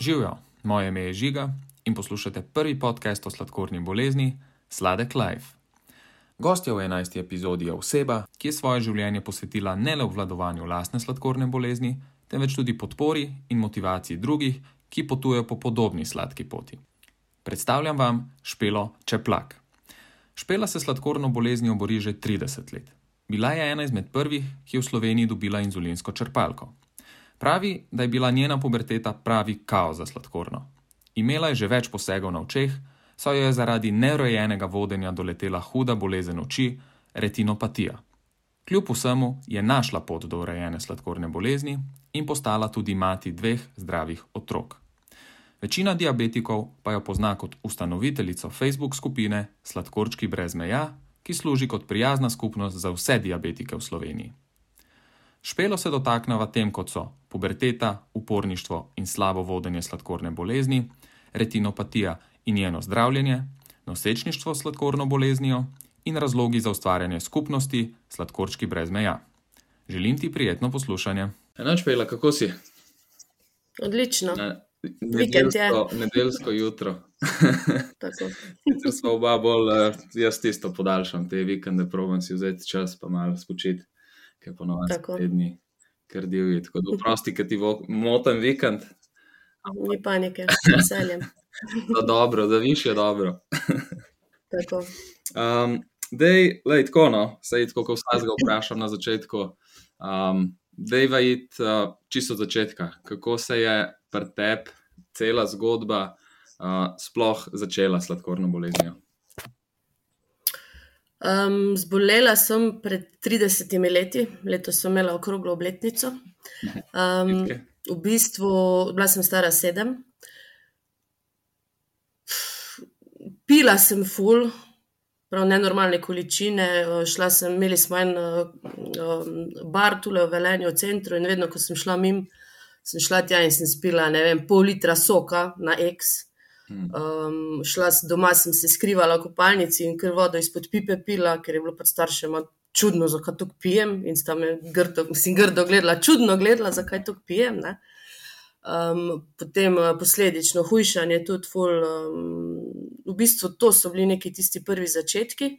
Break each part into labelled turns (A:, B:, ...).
A: Živijo, moje ime je Žiga in poslušate prvi podcast o sladkorni bolezni Sladek Life. Gostja v 11. epizodi je oseba, ki je svoje življenje posvetila ne le obvladovanju lastne sladkorne bolezni, temveč tudi podpori in motivaciji drugih, ki potujejo po podobni sladki poti. Predstavljam vam Špelo Čeplak. Špela se sladkorno boleznijo bori že 30 let. Bila je ena izmed prvih, ki je v Sloveniji dobila inzulinsko črpalko. Pravi, da je bila njena puberteta pravi kaos za sladkorno. Imela je že več posegov na očeh, saj jo je zaradi neurejenega vodenja doletela huda bolezen oči, retinopatija. Kljub vsemu je našla pot do urejene sladkorne bolezni in postala tudi mati dveh zdravih otrok. Večina diabetikov pa jo pozna kot ustanoviteljico Facebook skupine Sladkorčki brez meja, ki služi kot prijazna skupnost za vse diabetike v Sloveniji. Špelo se dotaknava tem, kot so puberteta, uporništvo in slabo vodenje sladkorne bolezni, retinopatija in njeno zdravljenje, nosečništvo s sladkorno boleznijo in razlogi za ustvarjanje skupnosti Sladkorčki brez meja. Želim ti prijetno poslušanje. Enoč, Pela, kako si?
B: Odlično.
A: Na
B: Vikend je.
A: nedeljsko, nedeljsko jutro. Ker smo oba bolj, eh, jaz tisto podaljšam te vikende, probujem si vzeti čas, pa malo spočiti, ker ponovadi
B: Tako.
A: te dni kar divji. Tako da prosti, ker ti vo- motem vikend,
B: Ni panike, veseljem.
A: da dobro, da viš je dobro.
B: Tako.
A: Um, dej, lej, tako no, sej tako, kot vsakega vprašam na začetku. Um, dejva iti uh, čisto od začetka. Kako se je pri tebi cela zgodba uh, sploh začela s sladkorno boleznijo?
B: Um, zbolela sem pred 30 leti, letos sem imela okroglo obletnico. Um, v bistvu, bila sem stara sedem. Pila sem ful, prav nenormalne količine. eh, Šla sem, imeli smo en eh, bar tule v Velenju, v centru, in vedno, ko sem šla mim, sem šla tja in sem spila, ne vem, pol litra soka na X. Um, šla sem doma, sem se skrivala v kopalnici in kar vodo izpod pipe pila, ker je bilo pač staršema čudno, zakaj to pijem. In sta me grdo, mislim, grdo gledala, čudno gledala, zakaj to pijem. Ne? Um, potem eh, posledično hujšanje, tudi ful. Um, v bistvu to so bili neki tisti prvi začetki.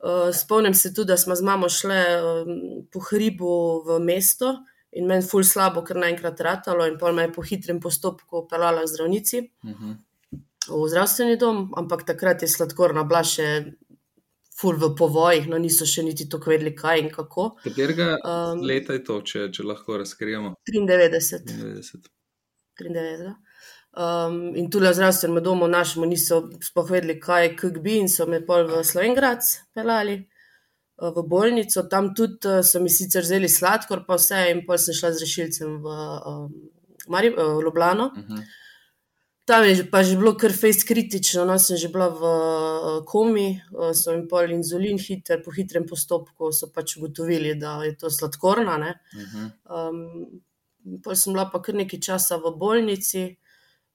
B: Uh, spomnim se tudi, da smo z mamo šle um, po hribu v mesto in meni ful slabo, ker naenkrat ratalo, in pol me je po hitrem postopku pelala k zdravnici
A: Uh -huh.
B: V zdravstveni dom, ampak takrat je sladkorna bila še ful v povojih, no niso še niti tako vedeli, kaj in kako.
A: Katerega
B: Um,
A: leta je to, če, če lahko razkrijemo?
B: 93.
A: 90.
B: 93. Um, in tudi v zdravstvenem domu našemu niso sploh vedeli, kaj je KGB, in so me pol v Slovengrad pelali. eh, V bolnico, tam tudi eh, so mi sicer vzeli sladkor, pa vse, in pol sem šla z rešilcem v, um, Mari, eh, v Ljubljano.
A: Uh -huh.
B: Tam je pa že bilo kar fejs kritično, no sem že bila v eh, komi, eh, so jim pol inzulin hiter, po hitrem postopku so pač ugotovili, da je to sladkorna. Ne?
A: Uh -huh.
B: Um, pol sem bila pa kar nekaj časa v bolnici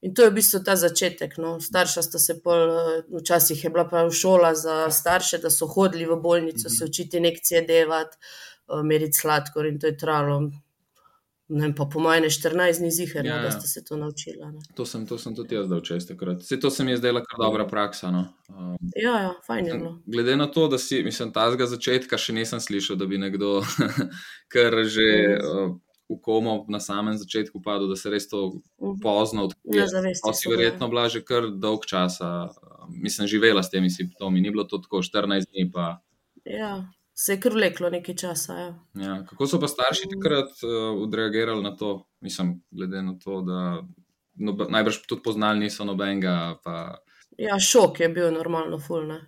B: in to je v bistvu ta začetek. No. Starša sta se pol, eh, včasih je bila prav šola za starše, da so hodili v bolnico, se učiti injekcije devati, meriti sladkor in to je trajalo. Ne pa po mojem, 14 dni ziher,
A: Ja,
B: ja,
A: ja.
B: da ste se to naučila. Ne.
A: To sem, to sem tudi jaz dal čestekrat. Se to se mi je zdela kar dobra praksa. No. Um,
B: Ja, ja, fajn je bilo.
A: Glede na to, da si, mislim, tazga začetka še nisem slišal, da bi nekdo kar že uh, v komo na samem začetku padel, da se res to
B: Mhm.
A: pozno odkrije.
B: Zavesti.
A: Pa si
B: bile.
A: verjetno bila že kar dolg časa, uh, mislim, živela s temi simptomi, ni bilo to tako 14 dni. Pa,
B: Ja, se je kar vleklo nekaj časa. Ja.
A: ja. Kako so pa starši takrat uh, odreagirali na to, mislim, glede na to, da nobe, najbrž tudi poznali niso nobenega. Pa,
B: Ja, šok je bil normalno fulne.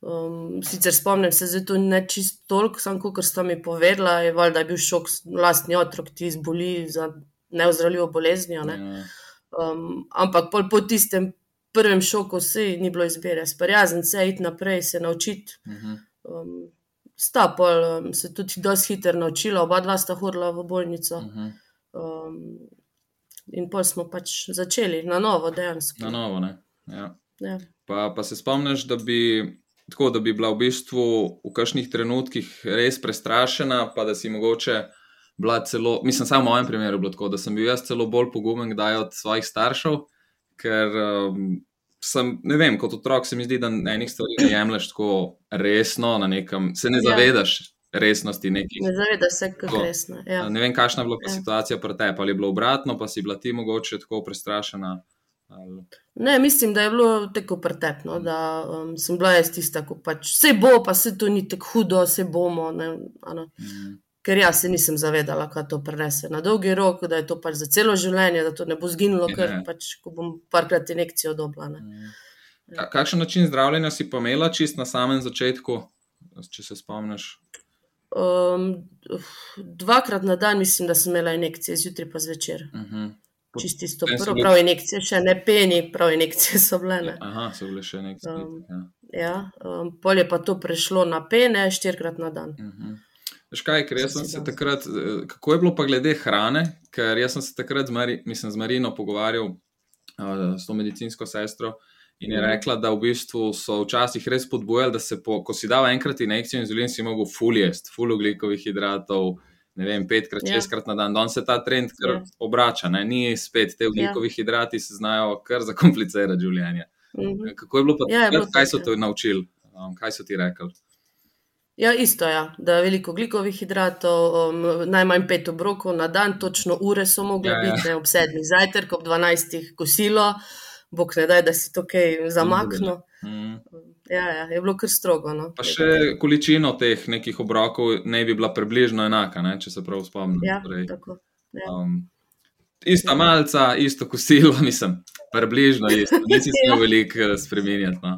B: Um, sicer spomnim se, da to ne čist toliko, samo kot sta mi povedala, je valjda bil šok, s- lastni otrok ti zboli za neozdravljivo boleznijo. Ne?
A: ja,
B: Um, ampak pol po tistem prvem šoku vsi ni bilo izbire, sprijazen se, iti naprej, se naučiti.
A: uh -huh.
B: Um, sta pol um, se tudi dosti hitro naučila, oba dva sta hodila v bolnico.
A: Uh -huh.
B: Um, in pol smo pač začeli na novo, dejansko.
A: Na novo, ne. Ja.
B: Ja.
A: Pa, pa se spomniš, da bi, tako, da bi bila v bistvu v kakšnih trenutkih res prestrašena, pa da si mogoče bila celo, mislim, samo v mojem primeru bilo tako, da sem bil jaz celo bolj pogumen, kdaj od svojih staršev, ker um, sem, ne vem, kot otrok se mi zdi, da enih stvari ne jemliš tako resno, na nekem, se ne
B: Ja.
A: zavedaš resnosti nekih.
B: Ne zavedaš se, kako resno. Ja.
A: Ne vem, kakšna je bila
B: Ja.
A: situacija pri tebi, ali je bilo obratno, pa si bila ti mogoče tako prestrašena. Ali...
B: Ne, mislim, da je bilo tako pretepno, da um, sem bila jaz tista, ko pač vse bo, pa se to ni tako hudo, vse bomo. Ne.
A: Mm.
B: Ker jaz se nisem zavedala, kaj to prenese na dolgi rok, da je to pač za celo življenje, da to ne bo zginilo,
A: Ja.
B: ker pač, ko bom parkrat injekcijo dobila. Ne.
A: Mm. Ka- Kakšen način zdravljenja si pa imela čist na samem začetku, če se spomniš?
B: Um, dvakrat na dan mislim, da sem imela injekcije, zjutraj pa zvečer.
A: Uh -huh.
B: Čisto isto. Prvo prav injekcije, še ne peni, prav injekcije so bile. Ne.
A: Aha, so bile še stvari.
B: Um,
A: ja.
B: Ja, um, pol je pa to prešlo na pene, štirikrat na dan.
A: Uh -huh. Veš kaj, ker jaz
B: Sem
A: se takrat, eh, kako je bilo pa glede hrane, ker jaz sem se takrat z, Mari, mislim, z Marino pogovarjal, uh, s to medicinsko sestro, in je
B: Mhm.
A: rekla, da v bistvu so včasih res podbojali, da se, po, ko si dal enkrat injekcijo inzulin, si mogel full jesti, full oglikovih hidratov, ne vem, petkrat,
B: Ja.
A: šestkrat na dan. Danes se ta trend kar
B: Ja.
A: obrača, ne? ni spet, te oglikovi hidrati se znajo kar zakomplicirati življenje.
B: Mhm.
A: Kako je bilo pa
B: Ja, bilo
A: takrat, kaj so te naučili, um, kaj so ti rekli?
B: Ja, isto je, ja. da je veliko glikovih hidratov, um, najmanj pet obrokov na dan, točno ure so mogle
A: Ja, ja.
B: biti, ne, ob sedmih zajtrk, ob dvanajstih kosilo, bog ne daj, da si to kaj zamaknil.
A: Mm.
B: Ja, ja, je bilo kar strogo. No.
A: Pa še količino teh nekih obrokov ne bi bila približno enaka, ne, če se prav spomnim.
B: Ja,
A: Torej,
B: tako. Ja.
A: um, ista malca, isto kosilo, mislim, približno isto. Nisi
B: Ja.
A: smel veliko eh, spremenjati. No.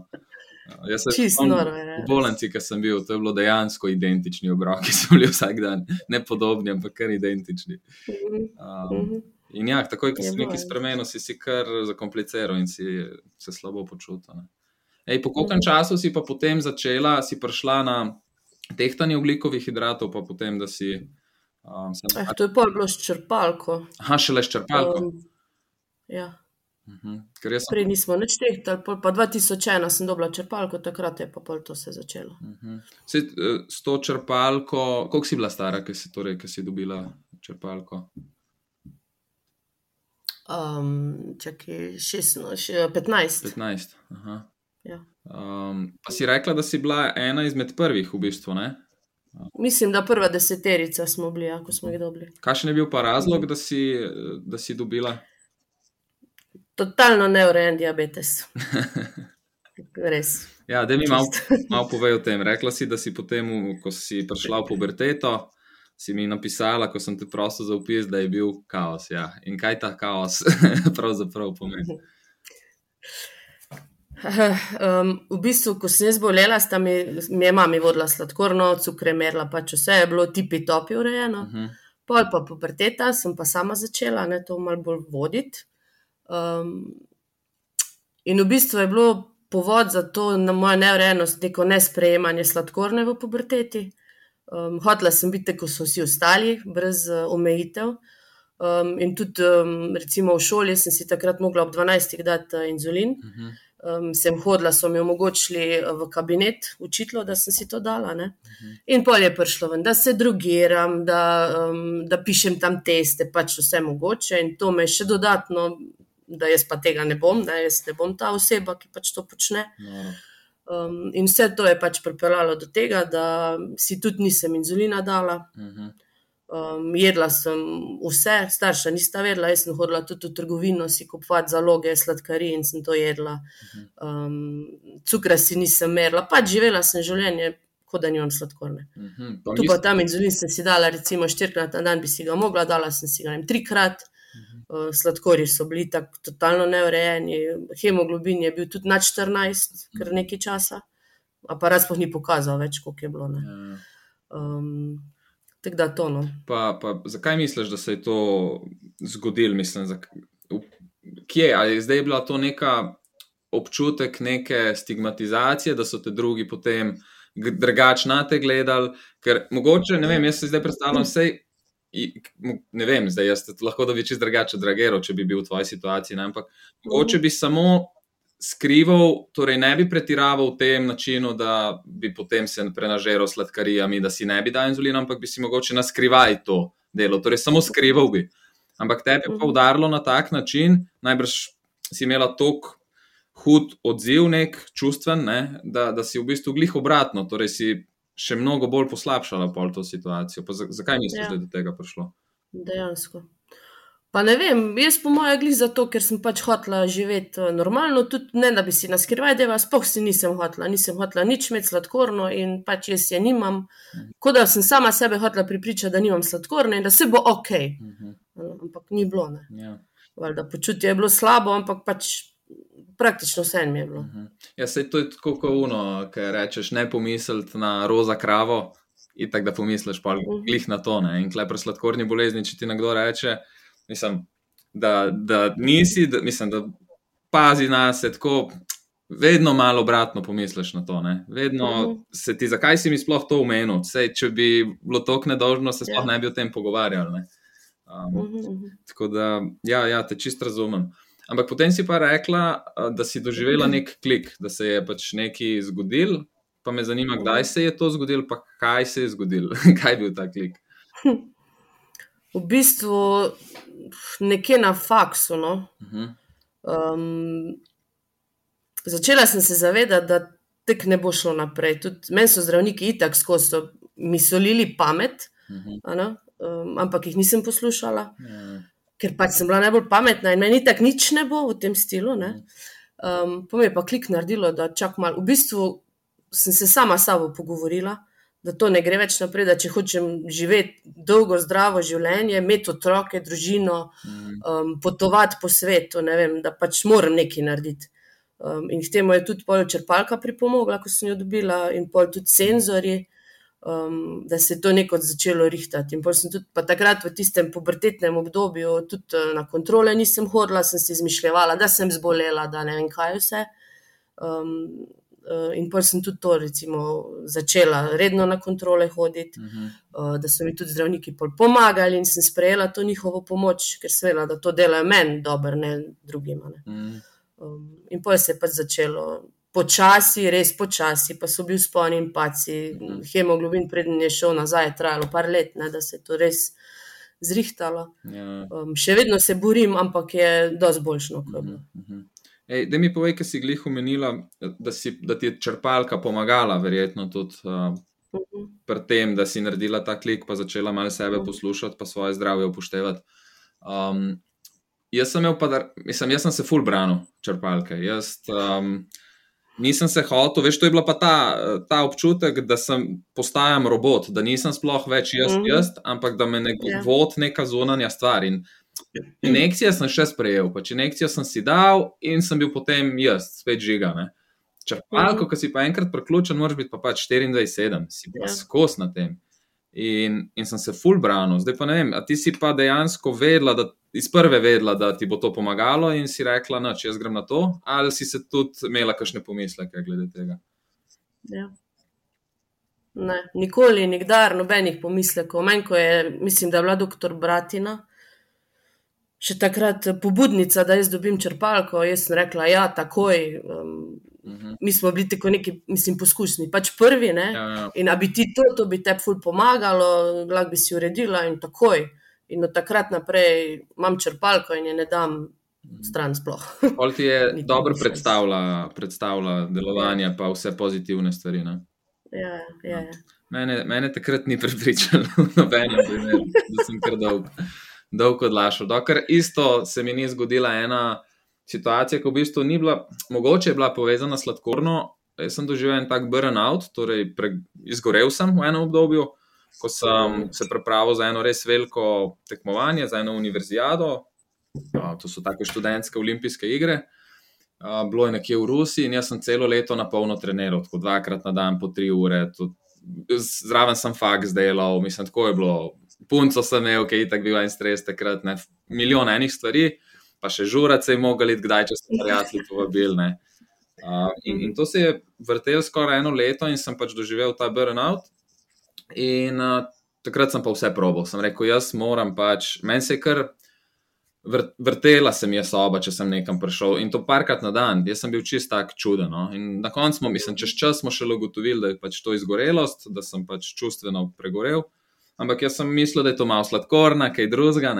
A: Uh, Jaz se
B: Čisto
A: v bolnici, ki sem bil, to je bilo dejansko identični obroki, so bili vsak dan, ne podobni, ampak kar identični.
B: Mhm,
A: Um,
B: mhm.
A: in ja, takoj, ko si nekaj
B: ja.
A: spremenil, si si kar zakompliciral in si se slabo počutil. Ne. Ej, po kolkem
B: Mhm.
A: času si pa potem začela, si prišla na tehtanje oglikovih hidratov, pa potem, da si. Um,
B: Eh, to je pol bilo s črpalko.
A: aha, šele s črpalko. Um,
B: ja.
A: Jaz sem.
B: Prej nismo nič tehtali, pa 2001 sem dobila črpalko, takrat je pa pol to se začelo.
A: -huh. Se, eh, s to črpalko, koliko si bila stara, ki si, torej, ki si dobila črpalko?
B: Um, čakaj, 16, še 15.
A: 15. Aha.
B: Ja.
A: Um, pa si rekla, da si bila ena izmed prvih, v bistvu. Ne?
B: Mislim, da prva deseterica smo bili, ja, ko smo jih dobili.
A: Kakšen je bil pa razlog, da si, da si dobila?
B: Totalno neurejen diabetes. Res.
A: Ja, da mi malo, malo povej o tem. Rekla si, da si potem, ko si prišla v puberteto, si mi napisala, ko sem te prosil za opis, da je bil kaos. Ja. In kaj ta kaos pravzaprav pomeni?
B: Um, v bistvu, ko sem jaz bolela, sta mi, mi je mami vodila sladkorno, cukre merila, pač vse je bilo tipi topi urejeno.
A: Uh -huh.
B: Pol pa puberteta, sem pa sama začela ne, to malo bolj voditi. Um, in v bistvu je bilo povod za to na mojo neurejenost neko nesprejemanje sladkorne v puberteti. Um, hotela sem biti, kot so vsi ostali, brez uh, omejitev. Um, in tudi, um, recimo, v šoli sem si takrat mogla ob 12. dati uh, inzulin.
A: Uh -huh.
B: Um, sem hodila, so mi omogočili eh, v kabinet učitlo, da sem si to dala. Ne? In pol je prišlo ven, da se drugiram, da, um, da pišem tam teste, pač vse mogoče. In to me je še dodatno, da jaz pa tega ne bom, da jaz ne bom ta oseba, ki pač to počne.
A: Noro.
B: Um, in vse to je pač pripeljalo do tega, da si tudi nisem inzulina dala.
A: Uh -huh.
B: Um, jedla sem vse, starša nista vedela, jaz sem hodila tudi v trgovino si kupovati zaloge sladkarij in sem to jedla. Um, cukra si nisem merila, pač živela sem življenje, kot da nimam sladkorne.
A: Uh -huh. Pa
B: Tu pa tam inzulin sem si dala, recimo štirikrat na dan bi si ga mogla, dala sem si ga ne trikrat. Uh, sladkorji so bili tako totalno neurejeni, hemoglobin je bil tudi nad 14, kar nekaj časa, aparat sploh ni pokazal več, koliko je bilo. ne. Um, tako da to no.
A: Pa, pa zakaj misliš, da se je to zgodilo? Mislim, Kje ali je zdaj bila to neka občutek neke stigmatizacije, da so te drugi potem drugače na te gledali? Ker mogoče, ne vem, jaz se zdaj predstavljam vse. Ne vem, zdaj jaz lahko da bi čist drugače drageral, če bi bil v tvoji situaciji, ne? ampak mogoče bi samo skrival, torej ne bi pretiraval v tem načinu, da bi potem se prenažeral s sladkarijami, da si ne bi dal inzulina, ampak bi si mogoče na skrivaj to delal, torej samo skrival bi. Ampak tebi je pa
B: Mhm.
A: udarilo na tak način, najbrž si imela tok hud odziv, nek čustven, ne, da, da si v bistvu glih obratno, torej si še mnogo bolj poslabšala pol to situacijo. Pa za, zakaj misliš,
B: Ja.
A: da je do tega prišlo?
B: Dejansko. Pa ne vem, jaz po mojem glih zato, ker sem pač hotela živeti eh, normalno, tudi ne da bi si naskrivaj deva, sploh si nisem hotela, nisem hotela nič imeti sladkorno in pač jaz je nimam. Kot da sem sama sebe hotela pripričati, da nimam sladkorne in da se bo ok.
A: Mhm.
B: Ampak ni bilo. Ne.
A: Ja.
B: Valjda, počutje je bilo slabo, ampak pač praktično vse mi je bilo.
A: Mhm. Ja, sej to je tako kot uno, ki rečeš, ne pomisliti na roza kravo, in tako da pomisliš pa
B: Mhm.
A: glih na to. Ne? In klej pri sladkorni bolezni, če ti nekdo reče, mislim, da, da nisi, da, mislim, da pazi na se tako. Vedno malo obratno pomisliš na to. Ne? Vedno
B: Mhm.
A: se ti, zakaj si mi sploh to umenil? Sej, če bi bilo tako nedožno, se sploh
B: Ja.
A: ne bi o tem pogovarjali. Ne? Um,
B: Mhm, mhm.
A: Tako da, ja, ja te čist razumem. Ampak potem si pa rekla, da si doživela nek klik, da se je pač nekaj zgodil. Pa me zanima, kdaj se je to zgodilo, pa kaj se je zgodilo, kaj je bil ta klik.
B: V bistvu nekje na faksu. No.
A: Uh -huh.
B: Um, začela sem se zavedati, da tek ne bo šlo naprej. Tudi meni so zdravniki itak skozi so mi solili pamet,
A: uh -huh.
B: um, ampak jih nisem poslušala,
A: ja.
B: Ker pač sem bila najbolj pametna in meni itak nič ne bo v tem stilu. Ne. Um, pa mi je pa klik naredilo, da čak mal. V bistvu sem se sama s sabo pogovorila, da to ne gre več naprej, da če hočem živeti dolgo, zdravo življenje, imeti otroke, družino,
A: Mhm.
B: um, potovati po svetu, vem, da pač moram nekaj narediti. Um, in k temu je tudi pol črpalka pripomogla, ko sem jo dobila, in pol tudi senzori, um, da se je to neko začelo rihtati. In sem tudi pa takrat v tistem pubertetnem obdobju tudi eh, na kontrole nisem hodila, sem si izmišljala, da sem zbolela, da ne vem kaj vse. Um, eh, in pol sem tudi to recimo, začela redno na kontrole hoditi.
A: Uh -huh.
B: Uh, da so mi tudi zdravniki pomagali in sem sprejela to njihovo pomoč, ker sem vedela, da to delajo meni dobro, ne drugima. Ne.
A: Mhm.
B: Um, in potem se je pač začelo počasi, res počasi, pa so bili sponi in paci,
A: Mhm.
B: hemoglobin, preden je šel nazaj, je trajalo par let, ne, da se je to res zrihtalo.
A: Ja.
B: Um, še vedno se borim, ampak je dosti boljšno, kot je bilo.
A: Mhm. Ej, da mi povej, kaj si glih omenila, da, si, da ti je črpalka pomagala, verjetno tudi uh,
B: Mhm.
A: pri tem, da si naredila ta klik, pa začela malo sebe
B: Mhm.
A: poslušati, pa svoje zdravje upoštevati. Um, jaz sem imel, pa, da, mislim, jaz sem se full branil črpalke. Jaz um, nisem se hotel, veš, to je bila pa ta, ta občutek, da sem postajam robot, da nisem sploh več jaz,
B: Mhm.
A: jaz ampak da me nek,
B: Ja.
A: vod neka zunanja stvar. In injekcije sem še sprejel, pač injekcijo sem si dal in sem bil potem jaz, spet žiga. Ne? Črpalko,
B: Mhm.
A: ko si pa enkrat priključen, moraš biti pa pač 24-7, si pa
B: Ja.
A: skos na tem. In, in sem se full branil. Zdaj pa ne vem, a ti si pa dejansko vedela, da, iz prve vedela, da ti bo to pomagalo in si rekla, da če jaz grem na to, ali si se tudi imela kakšne pomisleke glede tega.
B: Ja. Ne, nikoli, nikdar, nobenih pomislekov. Manj, ko je, mislim, da je bila doktor Bratina, še takrat pobudnica, da jaz dobim črpalko. Jaz sem rekla, ja, takoj. Um,
A: Mhm.
B: mi smo bili tako neki, mislim, poskusni, pač prvi. Ne?
A: Ja, ja.
B: In a bi ti to, to bi te ful pomagalo, lahko bi si uredila in takoj. In od takrat naprej imam črpalko in je ne dam stran sploh.
A: Pol ti je dobro predstavlja, predstavlja delovanje, pa vse pozitivne stvari. Ne?
B: ja, ja, ja.
A: Mene, mene takrat ni prepričalo, primeru, da sem kar dolg, dolg odlašal. Dokler isto se mi ni zgodila ena situacija, ki v bistvu ni bila, mogoče je bila povezana s sladkorno. Jaz sem doživel en tak burnout, torej pre, izgorel sem v enem obdobju, ko sem se pripravil za eno res veliko tekmovanje, za eno univerzijado. To so take študentske olimpijske igre. Bilo je nekje v Rusiji in jaz sem celo leto na polno treniral, tako dvakrat na dan po tri ure. Zraven sem faks delal, mislim, tako je bilo. Punco sem imel, ki je tako bil en stres takrat, ne, milijon enih stvari, pa še žurat se je mogel iti, kdaj če so prijatelji povabili. Uh, in, in to se je vrtelo skoraj eno leto, in sem pač doživel ta burnout. In uh, takrat sem pa vse probal. Sem rekel, jaz moram pač, meni se je kar vrt, vrtela se mi je soba, če sem nekam prišel in to parkrat na dan. Jaz sem bil čist tak čuden. No? In na koncu smo, mislim, čez čas smo šele ugotovili, da je pač to izgorelost, da sem pač čustveno pregorel. ampak jaz sem mislil, da je to malo sladkorna, kaj drugega.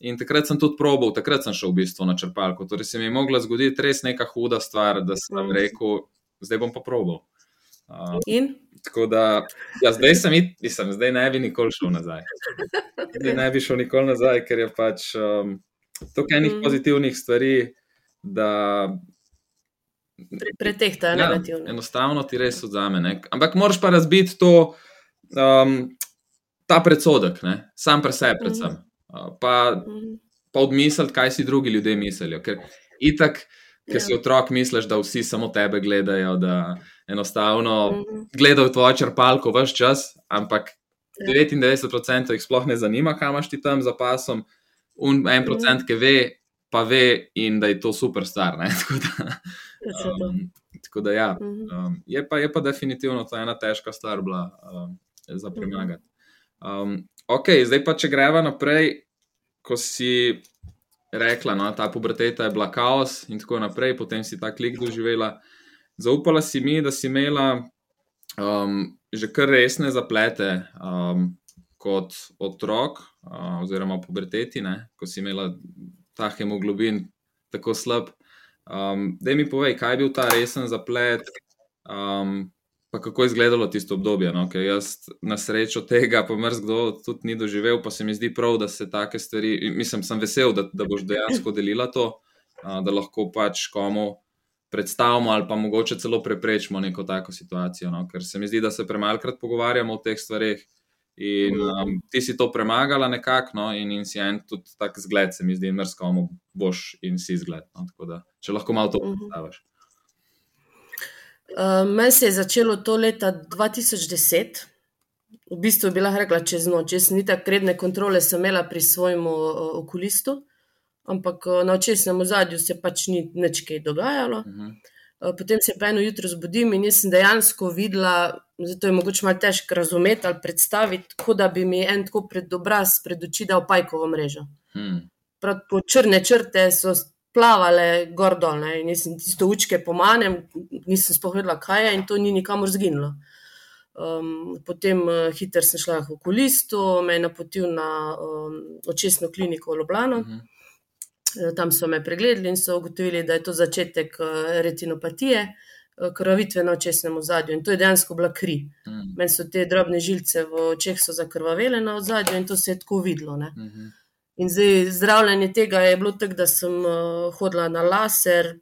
A: In takrat sem tudi probal, takrat sem šel v bistvu na črpalko. Torej se mi je mogla zgoditi res neka huda stvar, da sem
B: Mm.
A: rekel, zdaj bom pa probal. Uh,
B: In
A: tako da, ja, zdaj sem, mislim, zdaj ne bi nikoli šel nazaj. Zdaj ne bi šel nikoli nazaj, ker je pač um, toliko enih
B: Mm.
A: pozitivnih stvari, da
B: pre, pretehtajo ja, negativne.
A: enostavno ti res odzame. Ne? Ampak moraš pa razbiti to, um, ta predsodek, ne? sam pri sebi, predvsem. Uh, pa,
B: Mhm.
A: pa odmisliti, kaj si drugi ljudje mislijo. Ker itak, ker
B: Ja.
A: si otrok, misliš, da vsi samo tebe gledajo, da enostavno
B: Mhm.
A: gledajo tvojo črpalko vse čas, ampak
B: Ja.
A: 99% jih sploh ne zanima, kam imaš ti tam za pasom, un en procent, ki ve, pa ve, in da je to super stvar. ne. Tako da,
B: Ja,
A: um, tako da ja.
B: Mhm.
A: Um, je, pa, je pa definitivno to ena težka stvar bila um, za premagati. Um, ok, zdaj pa če greva naprej, ko si rekla, no, ta puberteta je bila kaos in tako naprej, potem si ta klik doživela. Zaupala si mi, da si imela um, že kar resne zaplete um, kot otrok, uh, oziroma puberteti, ne, ko si imela ta hemoglobin tako slab. Um, da mi povej, kaj je bil ta resen zaplet, um, pa kako je izgledalo tisto obdobje. No? Ker jaz na srečo tega, pa mrz kdo tudi ni doživel, pa se mi zdi prav, da se take stvari, mislim, sem vesel, da, da boš dejansko delila to, uh, da lahko pač komu predstavimo ali pa mogoče celo preprečimo neko tako situacijo. No? Ker se mi zdi, da se premalkrat pogovarjamo o teh stvareh. In um, ti si to premagala nekako, no, in, in si en tudi tak zgled, se mi zdi, mrzkomu boš in si zgled. No, tako da, če lahko malo to
B: Mhm.
A: predstaviš.
B: Uh, Meni se je začelo to leta 2010, v bistvu bi lahko rekla čez noč. Jaz ni tako redne kontrole sem imela pri svojem uh, okulistu, ampak uh, na očesnem ozadju se pač ni nič kaj dogajalo.
A: Uh -huh.
B: Uh, Potem se pa eno jutro zbudim in jaz sem dejansko videla, zato je mogoče malo težko razumeti ali predstaviti, kot da bi mi en tako pred obraz, pred oči dal pajkovo mrežo.
A: hmm.
B: prav tako črne črte so plavale gor dol. Ne? In jaz sem tisto učke pomanem, nisem sploh vedela, kaj je, in to ni nikamor zginilo. Um, potem uh, hitro sem šla k okulistu, me je napotil na um, očesno kliniko v Ljubljano.
A: Uh -huh.
B: Eh, Tam so me pregledali in so ugotovili, da je to začetek eh, retinopatije, eh, krvavitve na očesnem ozadju. In to je dejansko bila kri.
A: Hmm.
B: Meni so te drobne žilce v očeh zakrvavele na ozadju in to se je tako videlo.
A: Uh -huh.
B: In zdaj zdravljenje tega je bilo tako, da sem uh, hodila na laser,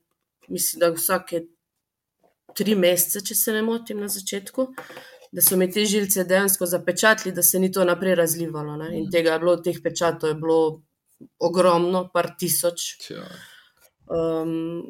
B: mislim, da vsake tri mesece, če se ne motim, na začetku, da so mi te žilce dejansko zapečatili, da se ni to naprej razlivalo. Ne? In tega je bilo, teh pečatov je bilo ogromno, par tisoč. Um,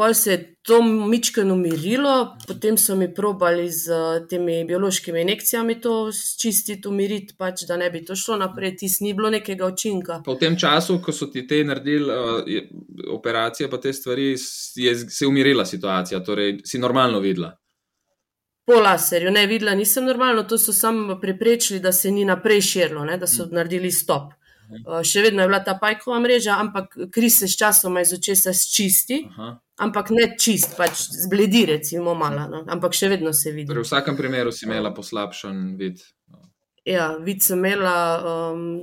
B: Pol se je to mičkeno umirilo, potem so mi probali z uh, temi biološkimi injekcijami to čistiti, umiriti, pač, da ne bi to šlo naprej, tis ni bilo nekega učinka.
A: Pa v tem času, ko so ti te naredili uh, je- operacije, pa te stvari, je se je umirila situacija, torej si normalno videla.
B: Po laserju, ne videla, nisem normalno, to so samo preprečili, da se ni naprej širilo, ne, da so naredili stop. Uh, še vedno je bila ta pajkova mreža, ampak kri se s časoma iz očesa sčisti,
A: Aha.
B: Ampak ne čist, pač zbledi, recimo malo, no, ampak še vedno se vidi.
A: Torej, v vsakem primeru si imela poslabšan vid.
B: Ja, vid sem imela, um,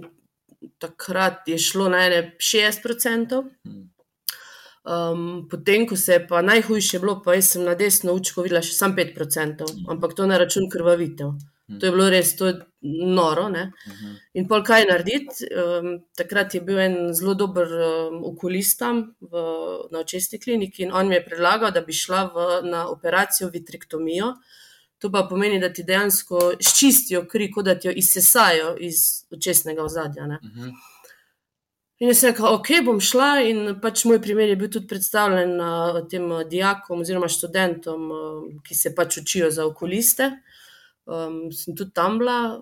B: takrat je šlo na ene 60%.
A: Hmm.
B: Um, potem, ko se je pa najhujše bilo, pa jaz sem na desno učko videla še samo 5%, ampak to na račun krvavitev.
A: Mm.
B: To je bilo res, to je noro. Ne?
A: Uh -huh.
B: In pol kaj narediti? Um, takrat je bil en zelo dober um, okulist tam v, na očesni kliniki in on mi je predlagal, da bi šla v, na operacijo vitrektomijo. To pa pomeni, da ti dejansko ščistijo kri, kot da ti jo izsesajo iz očesnega ozadja.
A: Uh -huh.
B: In jaz sem rekla, ok, bom šla. In pač moj primer je bil tudi predstavljen na tem dijakom oziroma študentom, eh, ki se pač učijo za okuliste. Um, sem tudi tam bila.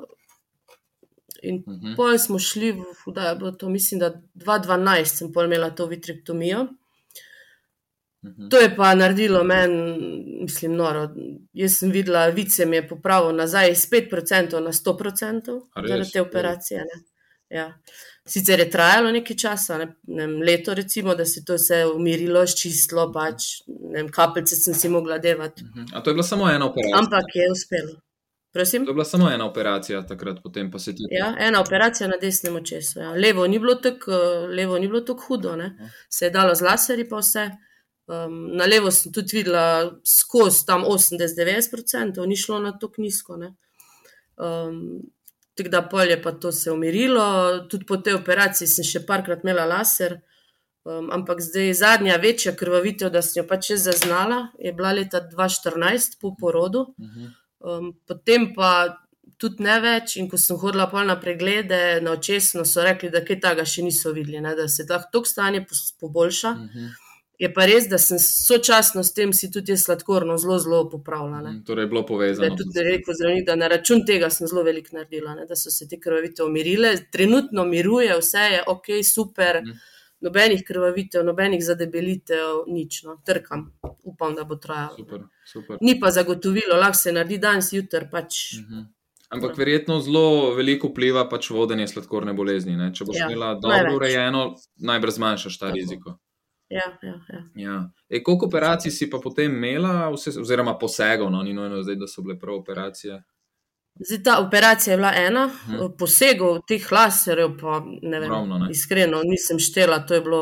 B: In
A: Uh -huh.
B: Pol smo šli, v, da je bilo to, mislim, da 2012 sem pol imela to vitrektomijo.
A: -huh.
B: To je pa naredilo meni, mislim, noro. Jaz sem videla, vid se mi je popravil nazaj iz 5% na 100%
A: A res?
B: zaradi te operacije. Ne. Ja. Sicer je trajalo nekaj časa, ne, ne vem, leto, recimo, da se je to vse umirilo, ščistilo, pač, ne vem, kapljice sem si mogla devati.
A: -huh. A to je bila samo ena operacija.
B: Ampak je uspelo. Prosim?
A: To je bila samo ena operacija, takrat potem pa se ti.
B: Ja, ena operacija na desnem očesu. Ja. Levo ni bilo tako bilo tako hudo, ne. se je dalo z laserji pa vse. Um, na levo sem tudi videla skozi tam 80-90%, ni šlo na tako nizko. ne. Um, tako da pol je pa to se umirilo, tudi po tej operaciji sem še parkrat imela laser. Um, ampak zdaj zadnja večja krvavitev, da sem jo pač zaznala, je bila leta 2014 po porodu.
A: Mhm.
B: Um, potem pa tudi ne več, in ko sem hodila pol na preglede na očesno, so rekli, da kaj takega še niso videli, ne, da se lahko to stanje poboljša.
A: Mhm.
B: Je pa res, da sem sočasno s tem si tudi sladkorno zelo, zelo popravila. Ne.
A: Torej, je bilo
B: Da
A: povezano.
B: je tudi rekel zdravnik, da na račun tega sem zelo veliko naredila, ne, da so se te krvavitev umirile. Trenutno miruje, vse je ok, super,
A: Mhm.
B: Nobenih krvavitev, nobenih zadebelitev, nič. No. Trkam, upam, da bo trajalo.
A: Super, super.
B: Ni pa zagotovilo, lahko se naredi danes, jutri pač.
A: Mhm. Ampak verjetno zelo veliko vpliva pač vodenje sladkorne bolezni. Ne? Če boš
B: Ja,
A: imela dobro
B: največ.
A: urejeno, najbrž zmanjšaš ta
B: Tako.
A: riziko.
B: Ja, ja, ja.
A: Ja. E, koliko operacij si pa potem imela, vse, oziroma posegov, no? ni nujno zdaj, da so bile prav operacije.
B: Zdaj, ta operacija je bila ena, uh. posegov teh laserjev pa ne vem.
A: Ogromno, ne?
B: Iskreno, nisem štela, to je bilo.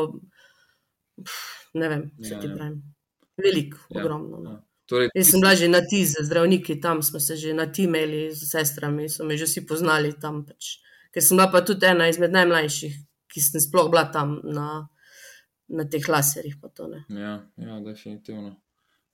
B: pff, Ne vem,
A: Ja,
B: ti
A: ja.
B: pravim. Veliko,
A: Ja,
B: ogromno. No.
A: ja. Torej,
B: Jaz sem bila že na ti z zdravniki, tam smo se že na ti imeli z sestrami, so me že vsi poznali tam. Pač. Ker sem bila pa tudi ena izmed najmlajših, ki sem sploh bila tam na, na teh laserjih. To, ne.
A: Ja, ja definitivno.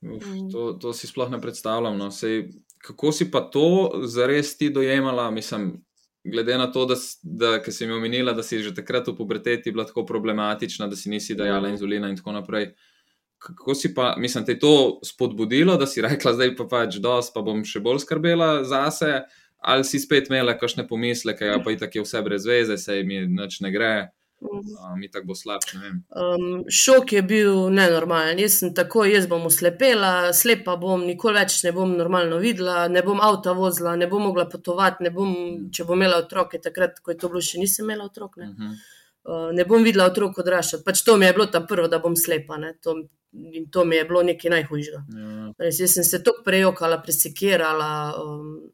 A: Uf,
B: Mm.
A: to, to si sploh ne predstavljam. No. Sej, kako si pa to zares ti dojemala? Mislim, glede na to, da, da si mi omenila, da si že takrat v puberteti bila tako problematična, da si nisi dajala
B: Mm.
A: inzulina in tako naprej. Kako si pa, mislim, te je to spodbudilo, da si rekla, zdaj pa pač dosti, pa bom še bolj skrbela zase, ali si spet imela kakšne pomisleke, ja, pa itak je vse brez veze, sej mi nič ne gre, A, mi tako bo vem.
B: Um, šok je bil nenormalen. Jaz sem tako, jaz bom oslepela, slepa bom, nikoli več ne bom normalno videla, ne bom avta vozila, ne bom mogla potovati, ne bom, če bom imela otroke, takrat, ko je to bilo, še nisem imela otrok. Ne,
A: Mhm.
B: uh, ne bom videla otrok odraščati. Pač to mi je bilo ta prvo, da bom slepa. Ne, to, in to mi je bilo nekaj najhujšega.
A: Ja.
B: Res, jaz sem se tako prejokala, presekirala. Um,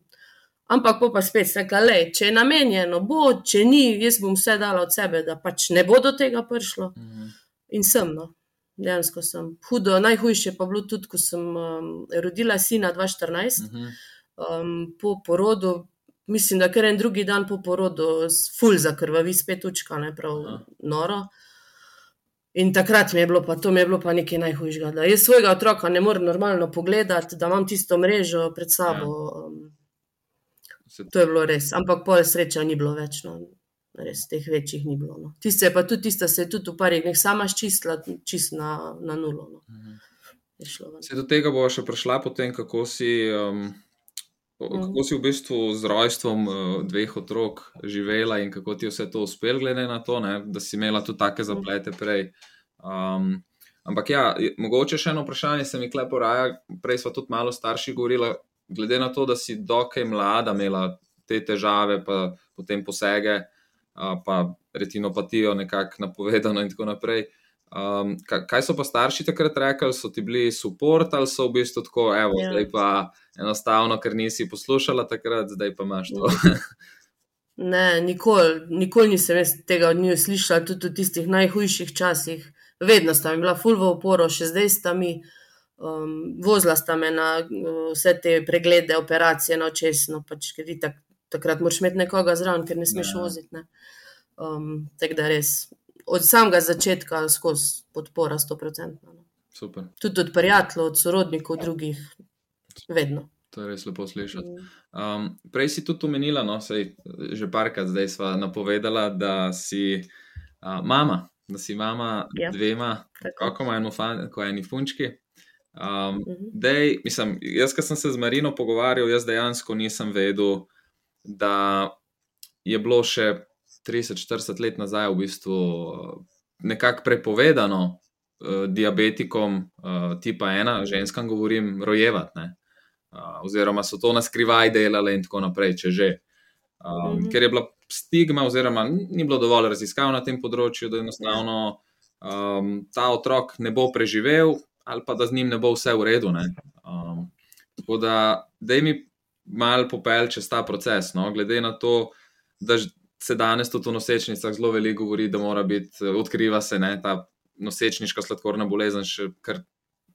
B: ampak pol pa spet rekla, le, če je namenjeno, bo, če ni, jaz bom vse dala od sebe, da pač ne bo do tega prišlo.
A: Mhm.
B: In sem, no. dejansko sem. Hudo, najhujše pa je bilo tudi, ko sem um, rodila sina 2014,
A: Mhm.
B: um, po porodu. Mislim, da kar en drugi dan po porodu, ful za krvavi, spet učka, ne prav
A: Aha.
B: noro. In takrat mi je bilo pa to, mi je bilo pa nekaj najhujšega. Da jaz svojega otroka ne morem normalno pogledati, da imam tisto mrežo pred sabo. Um,
A: Se-
B: to je bilo res. Ampak pol sreča ni bilo več. No. Res teh večjih ni bilo. No. Tiste je pa tudi, tista se je tudi v parih dneh sama ščistila, čist na, na nulo. No.
A: Mhm. Se do tega bo še prišla, potem, kako si, um, kako si v bistvu z rojstvom uh, dveh otrok živela in kako ti je vse to uspelo, glede na to, ne, da si imela tudi take
B: Mhm.
A: zaplete prej. Um, ampak ja, mogoče še eno vprašanje se mi klepo raja. Prej smo tudi malo starši govorili, glede na to, da si dokaj mlada imela te težave, pa potem posege, uh, pa retinopatijo nekako napovedano in tako naprej. Um, kaj, so pa starši takrat rekli, so ti bili support ali so v bistvu tako, evo,
B: Ja.
A: zdaj pa enostavno, ker nisi poslušala takrat, zdaj pa imaš to.
B: Ne, nikoli, nikoli nisem tega od njiju slišala, tudi v tistih najhujših časih. Vedno sta mi bila full v oporo, še zdaj sta mi. Um, vozila sta me na uh, vse te preglede, operacije na očesno, pač, ker itak, takrat moraš imeti nekoga zraven, ker ne smeš
A: Ja.
B: voziti. Ne. Um, tako da res, od samega začetka skozi podpora 100%. No.
A: Super,
B: Tudi od prijateljev, od sorodnikov, drugih, vedno.
A: to je res lepo slišati.
B: Mm.
A: Um, prej si tudi omenila, no, sej, že parkrat zdaj sva napovedala, da si uh, mama, da si mama
B: Ja.
A: dvema, kako eno fanko, eni punčki. Um,
B: Mhm.
A: Dej, mislim, jaz, ki sem se z Marino pogovarjal, jaz dejansko nisem vedel, da je bilo še 30-40 let nazaj v bistvu uh, nekako prepovedano uh, diabetikom uh, tipa 1, ženskam govorim, rojevati. ne. Uh, oziroma so to na skrivaj delale in tako naprej, če že. Um,
B: Mhm.
A: ker je bila stigma, oziroma ni bilo dovolj raziskav na tem področju, da enostavno um, ta otrok ne bo preživel, ali pa da z njim ne bo vse v redu. ne. Um, tako da, da mi mal popel čez ta proces. No? Glede na to, da se danes tudi v nosečnicah zelo veliko govori, da mora biti, odkriva se ne, ta nosečniška sladkorna bolezen, še kar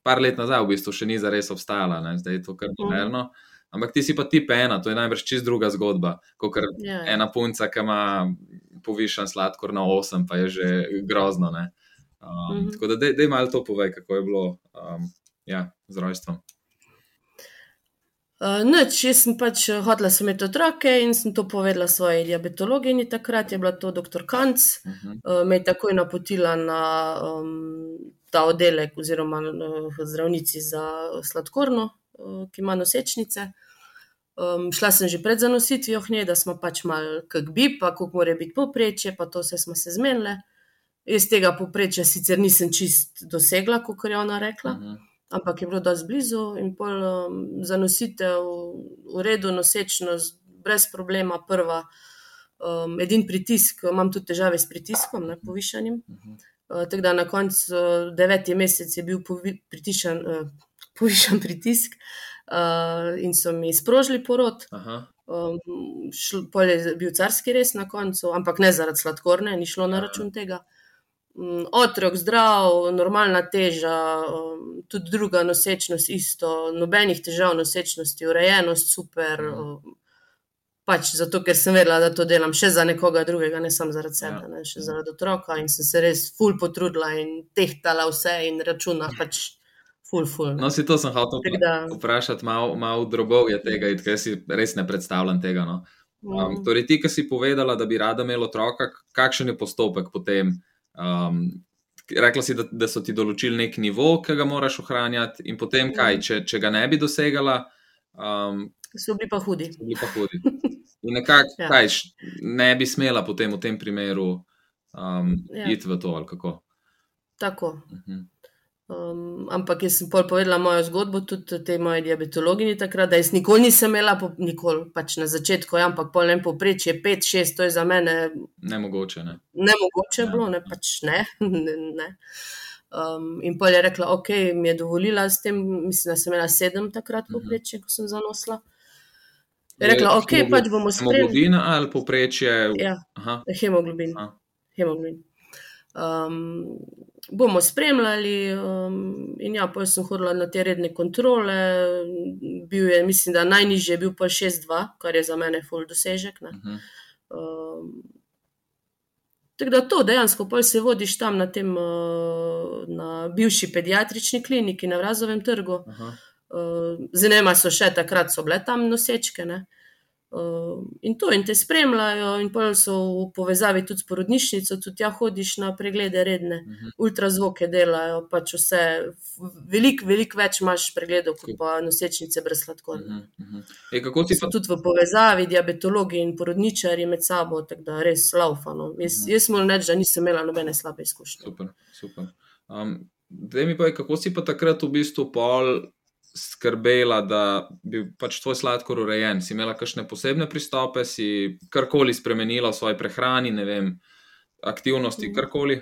A: par let nazaj, v bistvu, še ni zares obstajala, ne? zdaj je to kar moderno. Ampak ti si pa tip ena, to je najbrž čist druga zgodba, kot
B: Ja, ja.
A: ena punca, ki ima povišen sladkor na 8, pa je že grozno. ne. Um,
B: Mhm.
A: Tako da, dej, dej malo to povej, kako je bilo um, ja, z rojstvom.
B: Uh, Noč, jaz sem pač eh, hotela sem imeti otroke in sem to povedala svoji diabetologinji. Takrat je bila to dr. Kanc,
A: Uh -huh.
B: uh, me je takoj napotila na um, ta oddelek, oziroma uh, zdravnici za sladkorno, uh, ki ima nosečnice. Um, šla sem že pred zanositvijo k njej, da smo pač mal kak bi, pa koliko mora biti poprečje, pa to vse smo se zmenile. Jaz tega poprečja sicer nisem čist dosegla, kot je ona rekla
A: Uh -huh.
B: ampak je bilo dosti blizu in pol um, zanositev, v redu, nosečnost, brez problema, prva. Um, edin pritisk, imam tudi težave s pritiskom, ne, povišanjem.
A: Mhm.
B: Uh, tako da na koncu uh, deveti mesec je bil povi, pritišan, uh, povišan pritisk uh, in so mi sprožili porod.
A: Aha.
B: Um, šl, pol je bil carski res na koncu, ampak ne zaradi sladkorne, ni šlo na račun tega. Um, otrok zdrav, normalna teža, um, tudi druga nosečnost, isto, nobenih težav nosečnosti, urejenost super.
A: Mhm.
B: Um, pač zato, ker sem vedela, da to delam še za nekoga drugega, ne samo zaradi sebe,
A: Ja.
B: ne, še zaradi otroka in sem se res ful potrudila in tehtala vse in računa pač ful, ful.
A: No, si to sem hotel
B: da,
A: vprašati, malo mal drobov je tega, ker si res ne predstavljam tega. No. Um,
B: mm,
A: torej, ti, ki si povedala, da bi rada imela otroka, kakšen je postopek potem? Um, rekla si, da, da so ti določili nek nivo, ki ga moraš ohranjati, in potem kaj, če, če ga ne bi dosegala, um,
B: so bili pa hudi.
A: bili pa hudi. In nekako,
B: Ja.
A: kaj, ne bi smela potem v tem primeru um,
B: Ja.
A: iti v to ali kako.
B: Tako.
A: Mhm.
B: Um, ampak jaz sem pol povedala mojo zgodbo tudi tej moji diabetologinji takrat, da jaz nikoli nisem imela, po, nikoli pač na začetku, ja, ampak pol en povprečje 5-6, to je za mene
A: Nemogoče. Ne?
B: nemogoče
A: Ja.
B: bilo, ne pač ne. ne, ne. Um, in pol je rekla, ok, mi je dovolila s tem, mislim, da sem imela sedem takrat
A: Mhm.
B: povprečje, ko sem zanosla. Je rekla, ok, pač bomo spremljali.
A: Hemoglobina ali povprečje?
B: Ja,
A: Aha,
B: hemoglobin.
A: Aha.
B: hemoglobin. Bomo spremljali, in ja, potem sem hodila na te redne kontrole. Bil je, mislim, da najnižji je bil pa 6-2, kar je za mene full dosežek. Ne.
A: mhm.
B: Tako da to dejansko, pol se vodiš tam na tem, uh, na bivši pediatrični kliniki na Vrazovem trgu. Zdaj ne ima so še takrat, so bile tam nosečke. Ne? Uh, in to, in te spremljajo, in pol so v povezavi tudi s porodnišnico, tudi tja hodiš na preglede redne,
A: Mhm.
B: ultrazvoke delajo, pač vse, veliko, veliko več imaš pregledov, kot pa nosečnice brez sladkorja.
A: Mhm, mhm. E, kako si
B: So
A: pa
B: tudi v povezavi, diabetologi in porodničari med sabo, tako da res laufano. Jaz,
A: Mhm.
B: jaz moram reči, da nisem imela nobene slabe izkušnje.
A: Super, super. Um, Dej mi pa, kako si pa takrat v bistvu pol skrbela, da bi pač tvoj sladkor urejen? Si imela kakšne posebne pristope, si karkoli spremenila v svoji prehrani, ne vem, aktivnosti,
B: Mhm.
A: karkoli?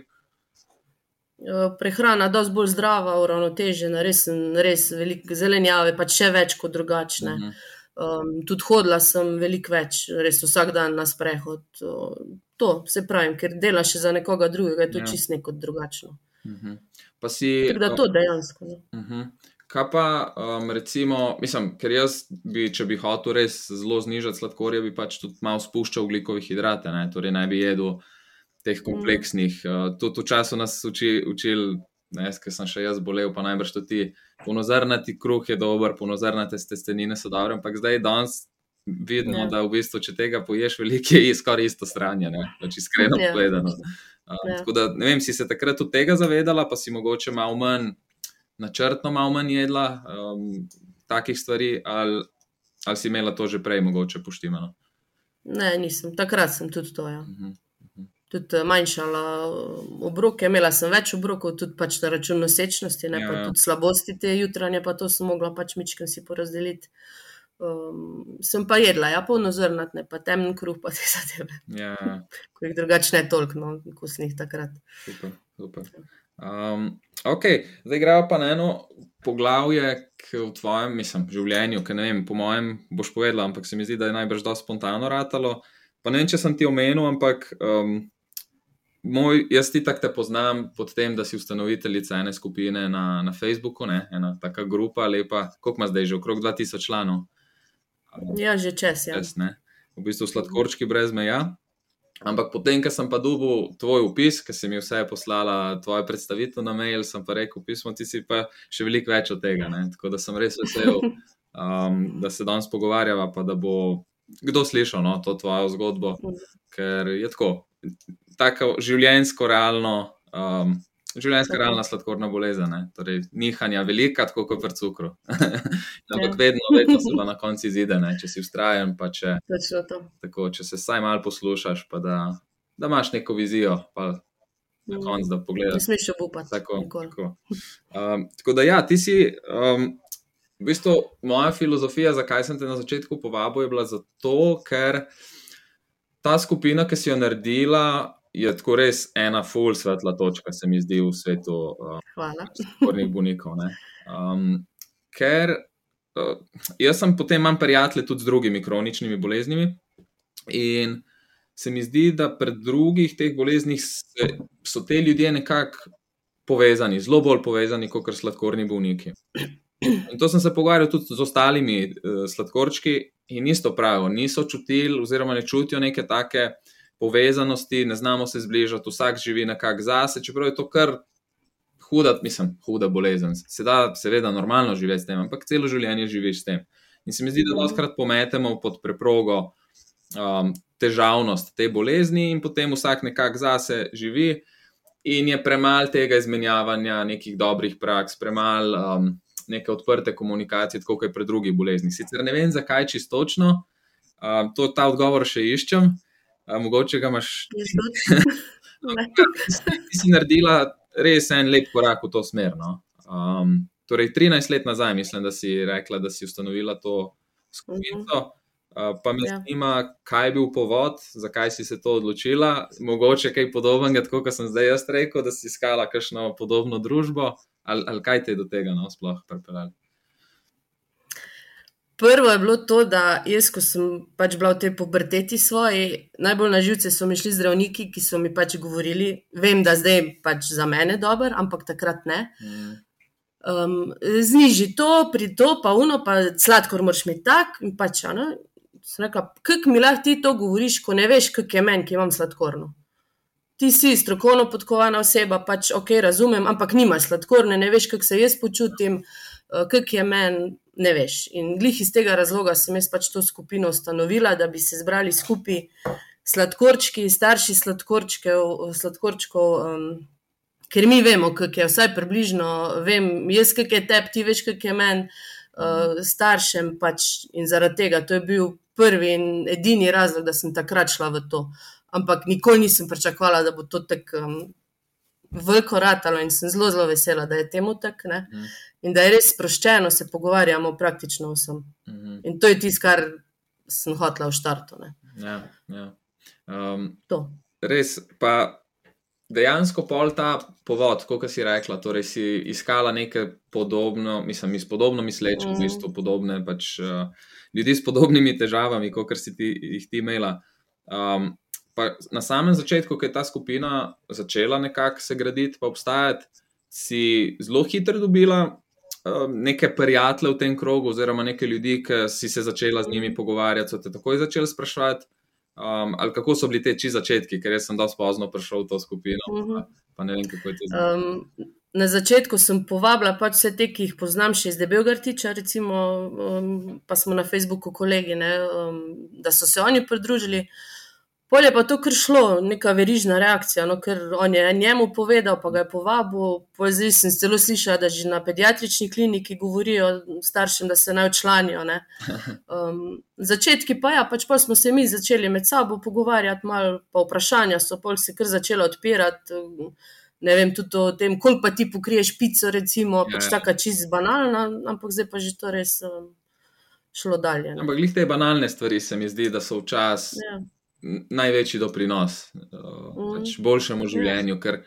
B: Eh, Prehrana je dosti bolj zdrava, uravnotežena, res, res veliko zelenjave, pa še več kot drugačne.
A: Mhm.
B: Um, tudi hodila sem veliko več, res vsak dan na sprehod. Uh, to se pravi, ker delaš še za nekoga drugega, je to
A: Ja.
B: čist neko drugačno.
A: Mhm. Pa si.
B: Tako da to dejansko. No.
A: Mhm. Kaj pa, um, recimo, mislim, ker jaz, bi, če bi hotel res zelo znižati sladkorje, bi pač tudi malo spuščal ugljikove hidrate, ne? torej ne bi jedel teh kompleksnih. Uh, tudi v času nas uči, učili, ne, ker sem še jaz bolel, pa najbrž tudi ti. Ponozrnati kruh je dober, ponozrnate testenine so dobre, ampak zdaj danes vidimo,
B: Ja.
A: da v bistvu, če tega poješ, veliko je skoraj isto stranje, ne, pač iskreno
B: Ja.
A: povedano. Um,
B: Ja.
A: Tako da, ne vem, si se takrat tudi tega zavedala, pa si mogoče malo manj načrtno, malo manj jedla um, takih stvari, ali, ali si imela to že prej, mogoče poštimano.
B: Ne, nisem. Takrat sem tudi to. Ja.
A: Mhm.
B: Tudi eh, manjšala eh, obroke, imela sem več obrokov, tudi pač na račun nosečnosti, ne
A: Ja,
B: pa
A: ja.
B: tudi slabosti te jutranje, pa to sem mogla pač mičken si porazdeliti. Um, sem pa jedla, ja, polnozrnat, ne pa temen kruh, pa te zadeve,
A: Ja,
B: ko jih drugače ne toliko, no, kosnih takrat.
A: super. super. Um, ok, zdaj gremo pa na eno poglavje, ki v tvojem mislim, življenju, ki ne vem, po mojem, boš povedal, ampak se mi zdi, da je najbrž dosti spontano ratalo. Pa ne vem, če sem ti omenil, ampak um, moj, jaz ti tako te poznam pod tem, da si ustanoviteljica ene skupine na, na Facebooku, ne? ena taka grupa, lepa, koliko ima zdaj že okrog 2000 članov.
B: Ja, že čez. Ja.
A: Čez, v bistvu sladkorčki brez meja. Ampak potem, ko sem pa dobil tvoj opis, ki si mi vse poslala, tvoje predstavitev na mail, sem pa rekel, pismo ti si pa še veliko več od tega. Ne? Tako da sem res vesel, um, da se danes pogovarjava, pa da bo kdo slišal no, to tvojo zgodbo, ker je tako, tako življenjsko realno. Um, Življenjska realna sladkorna bolezen, torej nihanja velika, tako kot pri cukru. Ampak ja. vedno, vedno se pa na koncu izide, ne? če si ustrajen. Če, tako, če se vsaj malo poslušaš, pa da, da imaš neko vizijo, pa na mm. koncu da pogledaš.
B: Ne smeš upati.
A: Tako, tako. Um, tako da, ja, ti si. Um, v bistvu, moja filozofija, zakaj sem te na začetku povabil, je bila zato, ker ta skupina, ki si jo naredila, je tako res ena full svetla točka, se mi zdi v svetu spornih uh, bolnikov. Um, ker uh, jaz sem potem imam prijatelje tudi z drugimi kroničnimi boleznimi in se mi zdi, da pri drugih teh boleznih se, so te ljudje nekako povezani, zelo bolj povezani kot sladkorni bolniki. In to sem se pogovarjal tudi z ostalimi uh, sladkorčki in isto pravijo, niso čutili oziroma ne čutijo neke take povezanosti, ne znamo se zbližati, vsak živi nekako zase, čeprav je to kar huda, mislim, huda bolezen. Se da, seveda, normalno živeti s tem, ampak celo življenje živiš s tem. In se mi zdi, da lahko pometemo pod preprogo um, težavnost te bolezni, in potem vsak nekako zase živi, in je premalo tega izmenjavanja nekih dobrih praks, premalo um, neke odprte komunikacije, tako kot je pri drugih boleznih. Sicer ne vem, zakaj čistočno, um, to ta odgovor še iščem. A, mogoče ga imaš. Ti si naredila res en lep korak v to smer. No? Um, torej, 13 let nazaj, mislim, da si rekla, da si ustanovila to skupino. Uh, pa me ja. zanima, kaj je bil povod, zakaj si se to odločila. Mogoče kaj podobnega, kot sem zdaj jaz rekel, da si iskala kakšno podobno družbo, ali, ali kaj te je do tega no, sploh pripeljalo.
B: Prvo je bilo to, da jaz, ko sem pač bila v tej puberteti svoji, najbolj na živce so mi šli zdravniki, ki so mi pač govorili, vem, da zdaj pač za mene je dober, ampak takrat ne. Um, zniži to, pri to, pa uno, pa sladkor moraš imeti tak. In pač, ne, kako mi lahko ti to govoriš, ko ne veš, kak je meni, ki imam sladkorno. Ti si strokovno podkovana oseba, pač ok, razumem, ampak nimaš sladkorne, ne veš, kako se jaz počutim, uh, kak je meni ne veš. In glih iz tega razloga sem jaz pač to skupino ustanovila, da bi se zbrali skupaj sladkorčki, starši sladkorčkov, um, ker mi vemo, kako je, vsaj približno vem, jaz, kako je tebi, ti veš, kako je meni, uh, staršem pač in zaradi tega to je bil prvi in edini razlog, da sem takrat šla v to. Ampak nikoli nisem pričakovala, da bo to tako um, veliko ratalo in sem zelo, zelo vesela, da je temu tako. Mm in da je res sproščeno, se pogovarjamo praktično vsem. Mm -hmm. In to je tisto, kar sem hotela v štartu.
A: Ja, ja. Um, res, pa dejansko pol ta povod, kot si rekla, torej si iskala nekaj podobno, mislim, iz podobno misleč, mm. v bistvu podobne pač, uh, ljudi s podobnimi težavami, kot si ti, jih ti imela. Um, na samem začetku, ko je ta skupina začela nekako se graditi, pa obstajati, si zelo hitro dobila neke prijatelje v tem krogu, oziroma neke ljudi, ki si se začela z njimi pogovarjati, so te takoj začeli sprašovati, um, ali kako so bili te či začetki, ker sem dosti pozno prišel v to skupino. Uh -huh. pa, ne vem, kako je to zdaj. Um,
B: na začetku sem povabila pač vse te, ki jih poznam, še iz Debelgartiča, recimo, um, pa smo na Facebooku kolegi, ne, um, da so se oni pridružili. Pol je pa to kar šlo, neka verižna reakcija, no, ker on je njemu povedal, pa ga je povabil. Zdaj sem celo slišala, da že na pediatrični kliniki govorijo staršem, da se naj odčlanijo. Um, začetki pa ja, pač pa smo se mi začeli med sabo pogovarjati, malo pa vprašanja so pol se kar začela odpirati. Ne vem tudi o tem, koliko pa ti pokriješ pico, recimo, ja, pač ja. taka čist banalna, ampak zdaj pa že to res um, šlo dalje.
A: Ne. Ampak glih te banalne stvari se mi zdi, da so včasih. Ja največji doprinos uh, mm. pač boljšemu življenju. Ker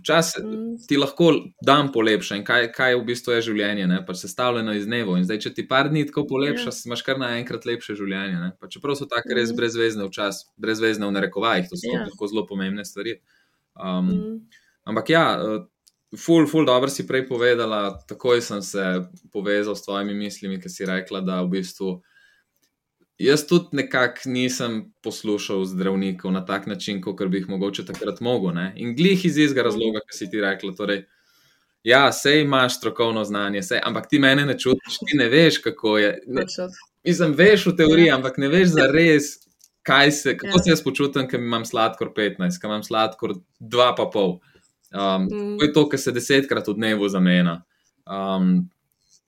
A: Včasih
B: Mm.
A: ti lahko dan polepša in kaj, kaj v bistvu je življenje, ne? pač sestavljeno iz dnevov. In zdaj, če ti par dni tako polepša,
B: Ja.
A: imaš kar naenkrat lepše življenje. Ne? Pa čeprav so take res
B: Mhm.
A: brezvezne včasih, brezvezne v narekovajih, to so
B: Ja.
A: lahko zelo pomembne stvari. Um,
B: Mm.
A: Ampak ja, eh, ful, ful, dobro si prej povedala, takoj sem se povezal s tvojimi mislimi, ki si rekla, da v bistvu. Jaz tudi nekako nisem poslušal zdravnikov na tak način, kot bi jih mogoče takrat mogel. Ne? In glih iz istega razloga, ki si ti rekla. Torej, ja, sej imaš strokovno znanje, sej, ampak ti mene ne čutiš, ti ne veš, kako je. Ne, mislim, veš v teoriji,
B: Ja.
A: ampak ne veš za res, kaj se, kako
B: Ja.
A: se jaz počutim, ker imam sladkor 15, ker imam sladkor 2,5. Um,
B: Mm.
A: To je to, kar se desetkrat v dnevu zamenja. Um,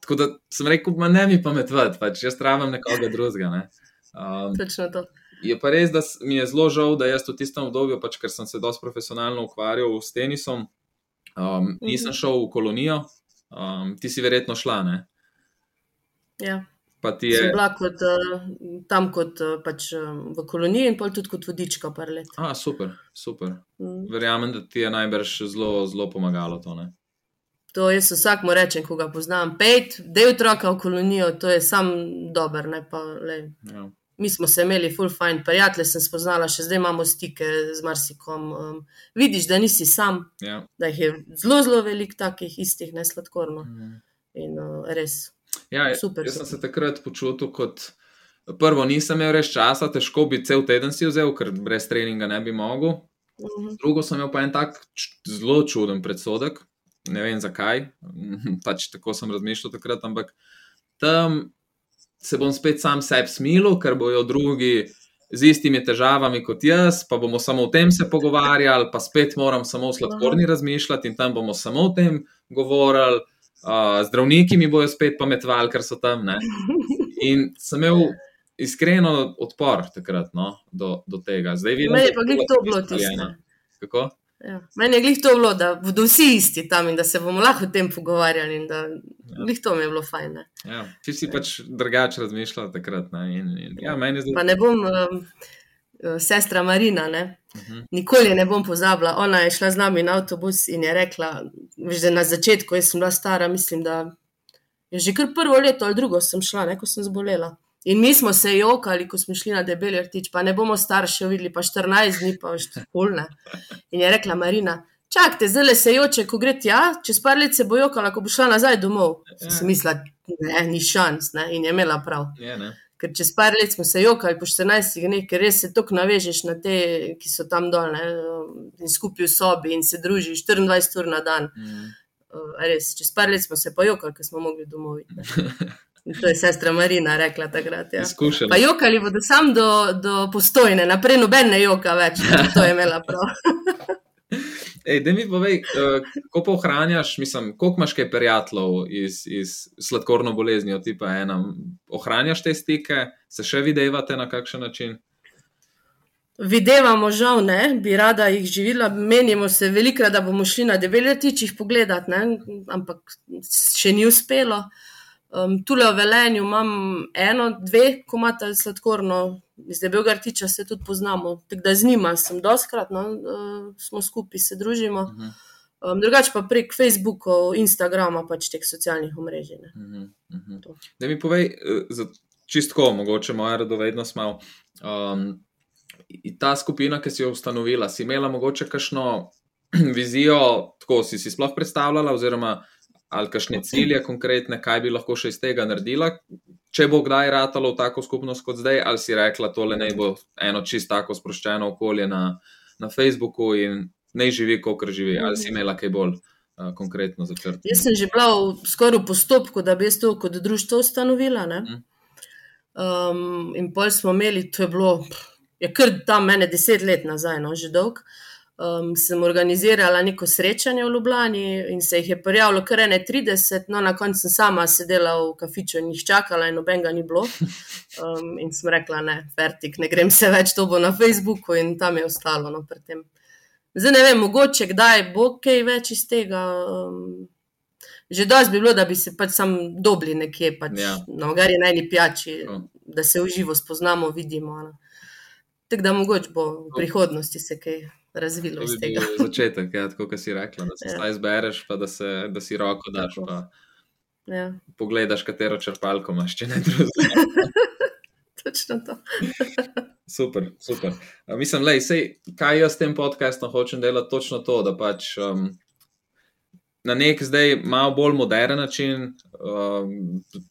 A: tako da sem rekel, ma ne mi pametvati, pač jaz rabim nekoga drugega. Ne. Um,
B: Točno to.
A: je pa res, da mi je zelo žal, da jaz v tistem obdobju, pač, ker sem se dosti profesionalno ukvarjal s tenisom, um, nisem šel v kolonijo, um, ti si verjetno šla. Ne?
B: Ja.
A: Pa ti
B: Sem
A: je.
B: bila kot, uh, tam kot uh, pač, um, v koloniji in pol tudi kot vodička par let.
A: A, super, super.
B: Mm.
A: Verjamem, da ti je najbrž zelo, zelo pomagalo to. Ne?
B: To jaz vsakmu rečem, ko ga poznam. Pejt, del otroka v kolonijo, to je sam dober. Ne, pa, lej,
A: Ja.
B: Mi smo se imeli full fine, prijatelje sem spoznala, še zdaj imamo stike z marsikom. Um, vidiš, da nisi sam,
A: Ja.
B: da jih je zelo, zelo veliko takih istih, ne sladkorno.
A: Mhm.
B: In uh, res.
A: Ja,
B: Super.
A: Jaz sem se takrat počutil kot. Prvo, nisem imel res časa, težko bi cel teden si vzel, ker brez treninga ne bi mogel.
B: Mhm.
A: Drugo sem imel pa en tak zelo čuden predsodek, ne vem zakaj, pač tako sem razmišljal takrat, ampak tam se bom spet sam sebi smilil, ker bojo drugi z istimi težavami kot jaz, pa bomo samo o tem se pogovarjali, pa spet moram samo o sladkorni razmišljati in tam bomo samo o tem govorili. Uh, zdravniki mi bojo spet pametvali, ker so tam. Ne? In sem imel iskreno odpor takrat no, do, do tega. Zdaj vidim,
B: je
A: da
B: glih to bilo tisto.
A: Kako?
B: Ja. Meni je glih to bilo, da bodo vsi isti tam in da se bomo lahko o tem pogovarjali. in Da, glih to mi je bilo fajn. Ne.
A: Ja, ti si pač drugače razmišljal takrat. Ne? In, in, ja, meni je
B: Pa ne bom, um, sestra Marina, ne,
A: Uh -huh.
B: nikoli ne bom pozabila. Ona je šla z nami na avtobus in je rekla, veš, da na začetku, jaz sem bila stara, mislim, da je že kar prvo leto ali drugo sem šla, ne, ko sem zbolela. In mi smo se jokali, ko smo šli na debeli rtič, pa ne bomo starše videli, pa 14 dni, pa številne. In je rekla Marina, čakajte, zdaj se joče, ko gre tja, čez par let se bo jokala, ko bo šla nazaj domov.
A: Ja.
B: Sem mislila, ne, ni šans, ne, in je imela prav.
A: Je, ne?
B: Ker čez par let smo se jokali, po 14 dneh, ker res se tako navežeš na te, ki so tam dol, ne, in skupaj v sobi in se družiš 24 ur na dan.
A: Mm.
B: Res, čez par let smo se pa jokali, ker smo mogli domov. to je sestra Marina rekla takrat. Ja.
A: Izkušen.
B: Pa jokali bodo sam do, do postojne, naprej noben ne joka več, to je imela prav.
A: Ej, da mi povej, uh, kako pa ohranjaš, mislim, koliko imaš kaj prijateljev iz, iz sladkorno boleznijo, tipa ena. Ohranjaš te stike, se še videvate na kakšen način?
B: Videvamo, žal ne, bi rada jih živela. Menimo se velikrat, da bomo šli na debeletič jih pogledat, ne? ampak še ni uspelo. Um, tule v Velenju imam eno, dve, ko imata sladkorno, iz debelega rtiča se tudi poznamo. Tako da z njima sem doskrat, no, uh, smo skupaj, se družimo.
A: Uh -huh.
B: Um, drugače pa prek Facebookov, Instagrama, pač teh socialnih omrežij. ne.
A: Uh -huh.
B: To.
A: Da mi povej, eh, čistko, mogoče moja radovednost malo. Um, ta skupina, ki si jo ustanovila, si imela mogoče kakšno vizijo, tako si si sploh predstavljala, oziroma ali kakšne cilje konkretne, kaj bi lahko še iz tega naredila, če bo kdaj ratalo v tako skupnost kot zdaj, ali si rekla, tole naj bo eno čist tako sproščeno okolje na, na Facebooku in naj živi, kot živi, ali si imela kaj bolj uh, konkretno začrtano.
B: Jaz sem že bila v, skoraj v postopku, da bi jaz to kot društvo ustanovila. ne.
A: Mhm.
B: Um, in pol smo imeli, to je bilo, je kar tam mene deset let nazaj, no, že dolg. Um, sem organizirala neko srečanje v Ljubljani in se jih je prijavilo kar ene 30, no na koncu sem sama sedela v kafiču in jih čakala, in nobenega ni bilo. Um, in sem rekla, ne, vertik, ne grem se več, to bo na Facebooku in tam je ostalo. No. Zdaj ne vem, mogoče kdaj bo kaj več iz tega. Um, že dosti bi bilo, da bi se pač sam dobili nekje, pač,
A: Ja.
B: na ogari najni pijači,
A: Ja.
B: da se uživo spoznamo, vidimo. no. Tako da mogoče bo v prihodnosti se kaj razvilo
A: To
B: iz tega.
A: bil začetek, ja, tako kot si rekla, da se
B: Ja.
A: zdaj zbereš, pa da, se, da si roko daš, pa
B: Ja,
A: pogledaš, katero črpalko imaš, če ne drugega.
B: točno to.
A: Super, super. A, mislim, lej, sej, kaj jaz s tem podcastom hočem delati, točno to, da pač um, na nek zdaj malo bolj moderen način, um,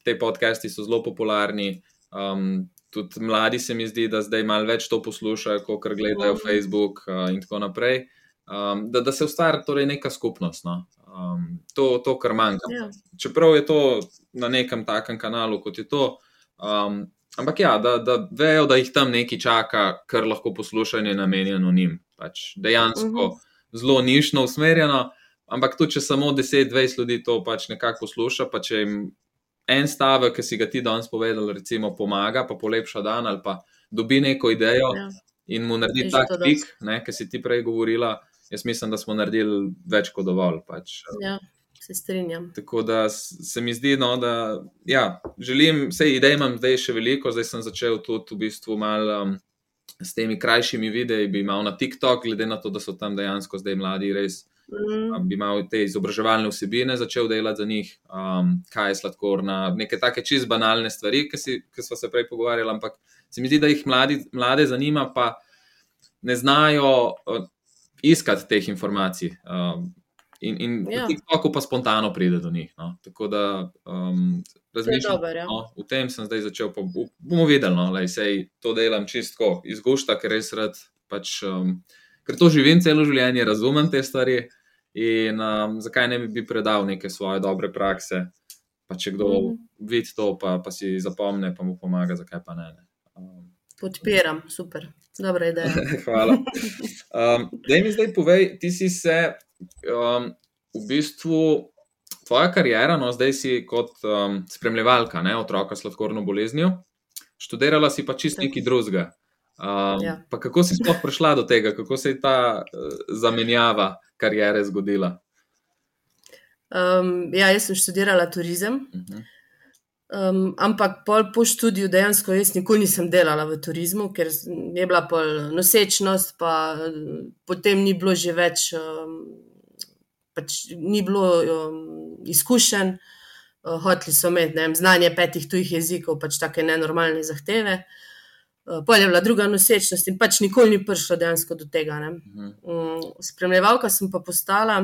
A: te podcasti so zelo popularni. Um, tudi mladi se mi zdi, da zdaj malo več to poslušajo, kot gledajo
B: Mhm.
A: Facebook uh, in tako naprej. Um, da, da se ustvari torej neka skupnost. No? Um, to, to, kar manjka.
B: Ja.
A: Čeprav je to na nekem takem kanalu, kot je to. Um, ampak ja, da, da vejo, da jih tam nekaj čaka, kar lahko poslušanje namenjeno njim. Pač dejansko uh
B: Mhm.
A: -huh. zelo nišno usmerjeno, ampak tudi če samo 10-20 ljudi to pač nekako posluša, pa če jim en stavek, ki si ga ti danes povedal, recimo pomaga, pa polepša dan ali pa dobi neko idejo
B: Ja.
A: in mu naredi
B: dosti.
A: ne, ki si ti prej govorila. Jaz mislim, da smo naredili več kot dovolj. Pač.
B: ja, se strinjam.
A: Tako da se mi zdi, no, da ja, želim, vse idej imam zdaj še veliko, zdaj sem začel tudi v bistvu malo um, s temi krajšimi videi, bi imel na TikTok, glede na to, da so tam dejansko zdaj mladi res.
B: Mm,
A: Bi imel te izobraževalne vsebine, začel delati za njih, um, kaj je sladkorna, neke take čist banalne stvari, ki, smo se prej pogovarjali, ampak se mi zdi, da jih mladi, mlade zanima, pa ne znajo uh, iskati teh informacij. Um, in in ja. TikToku pa spontano pride do njih. No. Tako da um, razmišljam.
B: dober, ja.
A: no, v tem sem zdaj začel, pa bo- bomo videli, no, lej, sej to delam čistko iz gušta, ker res rad. Pač, um, ker to živim celo življenje, razumem te stvari. In um, zakaj ne bi predal neke svoje dobre prakse, pa če kdo mm.
B: Mhm.
A: vidi to, pa, pa si zapomne, pa mu pomaga, zakaj pa ne. ne. Um,
B: Podpiram, super. Dobra ideja.
A: Hvala. Um, Daj mi zdaj povej, ti si se um, v bistvu, tvoja karijera, no zdaj si kot um, spremljevalka ne, otroka s sladkorno boleznijo, študirala si pa čist nekaj drugega. Um,
B: Ja.
A: Pa kako si sploh prišla do tega, kako se je ta uh, zamenjava karijere zgodila?
B: Um, ja, jaz sem študirala turizem,
A: Uh -huh.
B: um, ampak pol po študiju dejansko jaz nikoli nisem delala v turizmu, ker je bila pol nosečnost, pa eh, potem ni bilo že več, um, pač ni bilo um, izkušenj. Uh, hoteli so imeti vem, znanje petih tujih jezikov, pač take nenormalne zahteve. Uh, pol je bila druga nosečnost in pač nikoli ni prišlo dejansko do tega. Ne. Mm, Spremljevalka sem pa postala,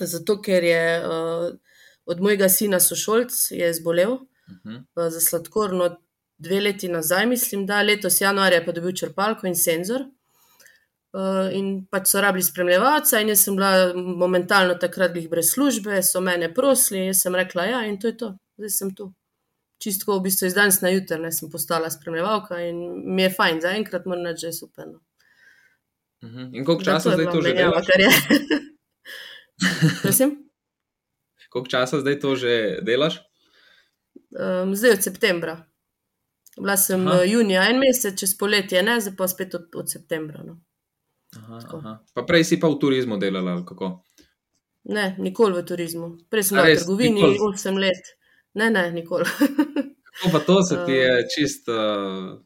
B: zato ker je uh, od mojega sina sošolc je zbolel
A: Uh -huh.
B: uh, za sladkorno dve leti nazaj, mislim, da letos januarja pa dobil črpalko in senzor. Uh, in pač so rabili spremljevalca, in jaz sem bila momentalno takrat brez službe, so mene prosili, jaz sem rekla, ja, in to je to, zdaj sem tu. Čistko v bistvu iz danes na jutr, ne sem postala spremljevalka in mi je fajn, zaenkrat moram reči, da je super. No.
A: Uh -huh. In koliko časa zdaj to že delaš?
B: Prosim?
A: Koliko časa zdaj to že delaš?
B: Um, zdaj od septembra. Bila sem
A: Aha.
B: uh, junija en mesec, čez poletje ne, zdaj pa spet od, od septembra. No.
A: Aha,
B: Tako.
A: aha. Pa prej si pa v turizmu delala, kako?
B: Ne, nikoli v turizmu. Prej sem bila v trgovini
A: nikoli?
B: 8 let. Ne, ne, nikoli.
A: Kako pa to se ti je čist, uh,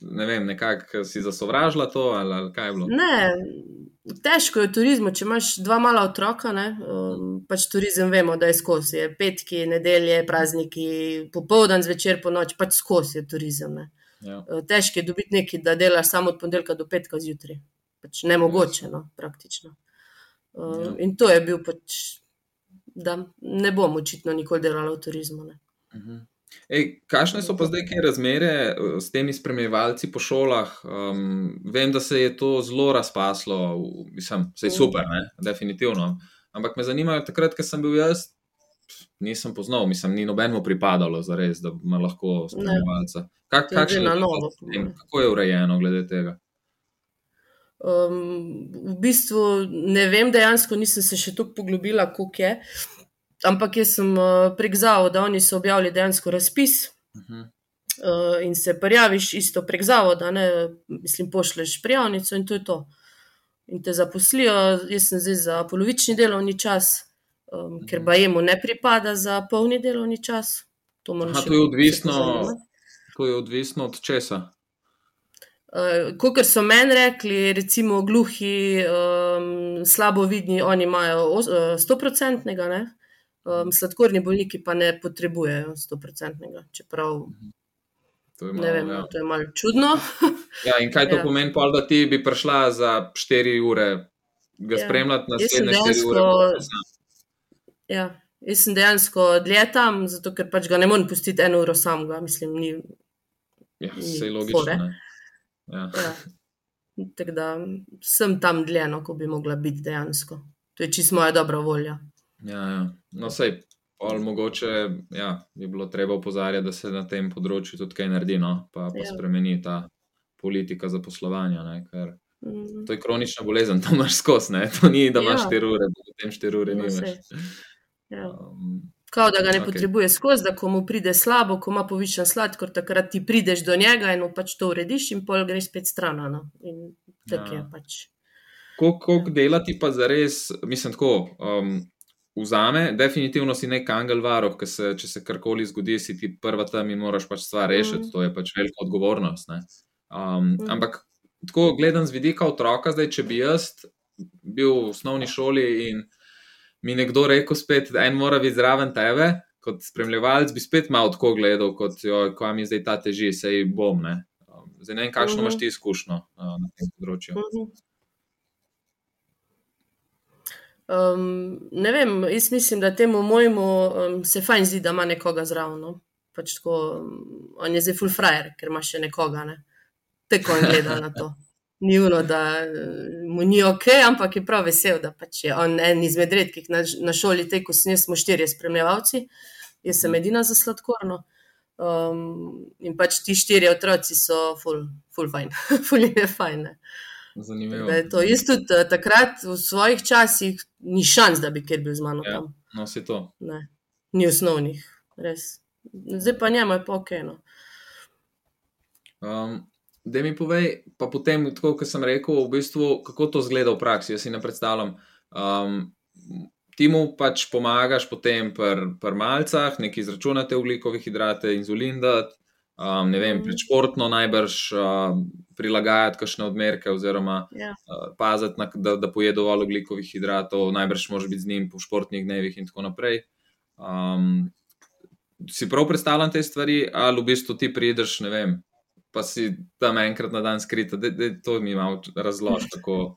A: ne vem, nekako si zasovražila to, ali, ali kaj je bilo?
B: ne, težko je v turizmu, če imaš dva mala otroka. Ne, um, pač turizem vemo, da je skozi. Je petki, nedelje, prazniki, popoldan, zvečer, po noč, pač skozi je turizem. Ne.
A: Ja.
B: Uh, Težko je dobiti nekaj, da delaš samo od ponedeljka do petka zjutraj. Pač nemogoče, no, praktično.
A: Ja.
B: in to je bil pač, da ne bom očitno nikoli delala v turizmu. Ne.
A: Mhm. Ej, kakšne so pa zdaj te razmere uh, s temi spremljevalci po šolah? Um, vem, da se je to zelo razpaslo, mislim, vse je super, ne? definitivno. Ampak me zanimajo, takrat, ko sem bil jaz, nisem poznal, mislim, ni nobenemu pripadalo za res, da ima lahko spremljevalca. Kak,
B: je
A: kakšen je
B: po
A: Kako je urejeno glede tega?
B: Um, v bistvu ne vem, dejansko nisem se še tako poglobila, koliko je. Ampak jaz sem uh, prek zavoda, oni so objavili dejansko razpis
A: Uh -huh.
B: uh, in se prijaviš isto prek zavoda, ne, mislim, pošleš prijavnico in to je to. In te zaposlijo, jaz sem zdaj za polovični delovni čas, um, ker
A: Mhm.
B: bajemu ne pripada za polni delovni čas. To
A: Aha, to je odvisno, to je odvisno od česa.
B: Uh, Kot so meni rekli, recimo gluhi, um, slabovidni, oni imajo stoprocentnega, uh, um, sladkorni bolniki pa ne potrebujejo stoprocentnega. Čeprav
A: To je
B: ne
A: malo,
B: vem,
A: ja.
B: to je malo čudno.
A: Ja, in kaj to
B: Ja.
A: pomeni, pol, da ti bi prišla za 4 ure, ga
B: Ja.
A: spremljati naslednje 4
B: dejansko-
A: ure?
B: ja. Jaz sem dejansko dlje tam, zato ker pač ga ne morem pustiti eno uro samega. Mislim, ni,
A: Ja,
B: Ni
A: vse je logično.
B: fore.
A: ne. Ja.
B: ja. Tako da sem tam dlje, no, ko bi mogla biti dejansko. To je čisto moja dobra volja.
A: Ja, ja. No, sej, pol mogoče ja, je bilo treba opozarjati, da se na tem področju tudi kaj naredi, no? pa, pa
B: Ja.
A: spremeni ta politika zaposlovanja. Ne? Ker
B: Mm,
A: to je kronična bolezen, to imaš skozi, to ni, da imaš
B: Ja.
A: 4 ure, potem 4 ure
B: No,
A: nimaš.
B: Ja.
A: Um,
B: Kao da ga ne okay. potrebuje skozi, da ko mu pride slabo, ko ima povišen sladkor, takrat ti prideš do njega in mu pač to urediš, in pol greš spet stran. No? In tako
A: Ja.
B: je pač.
A: Koliko dela ti pa zares, mislim, tako um, vzame, definitivno si nek angel varoh, ker se, če se karkoli zgodi, si ti prva tam in moraš pač stvar rešiti,
B: Mhm.
A: to je pač velika odgovornost. ne. Um,
B: Mhm.
A: ampak tako gledam z vidika otroka, zdaj, če bi jaz bil v osnovni šoli in mi nekdo rekel spet, da en mora biti zraven tebe. Kot spremljevalec bi spet malo tako gledal, kot jo, ko mi zdaj ta teži, sej bom. Ne? Um, Zdaj ne vem, kakšno
B: Mhm.
A: imaš ti izkušnjo uh, na tem področju.
B: Mhm. Um, ne vem, jaz mislim, da temu mojemu um, se fajn zdi, da ima nekoga zraven. No? Pač tako, um, on je zdaj full frajer, ker ima še nekoga. Ne? Tako on gleda na to. Ni uno, da eh, mu ni ok, ampak je prav vesel, da pač je on en izmed redkih na, na šoli, te, ko jaz, smo štirje spremljevalci, jaz sem edina za sladkorno. Um, in pač ti štirje otroci so full, full fajn, full je fajn. Ne?
A: Zanimivo.
B: Jaz tudi eh, takrat v svojih časih ni šans, da bi kjer bil z mano
A: Ja.
B: tam.
A: No, se to.
B: Ne. Ni osnovnih, res. Zdaj pa njemu je pa ok. No.
A: Um, da mi povej, pa potem, tako kot sem rekel, v bistvu, kako to zgleda v praksi. Jaz si ne predstavljam. Um, ti mu pač pomagaš potem pri pr malcah, nekaj izračunate ugljikove hidrate, inzulin dati. Um, ne vem,
B: Mhm.
A: predšportno najbrž uh, prilagajati kakšne odmerke, oziroma
B: Ja.
A: uh, paziti, na, da, da poje dovolj ugljikovih hidratov, najbrž moraš biti z njim po športnih dnevih in tako naprej. Um, si prav predstavljam te stvari, ali v bistvu ti prideš, ne vem, pa si tam enkrat na dan skrita, da, da to mi malo razloži tako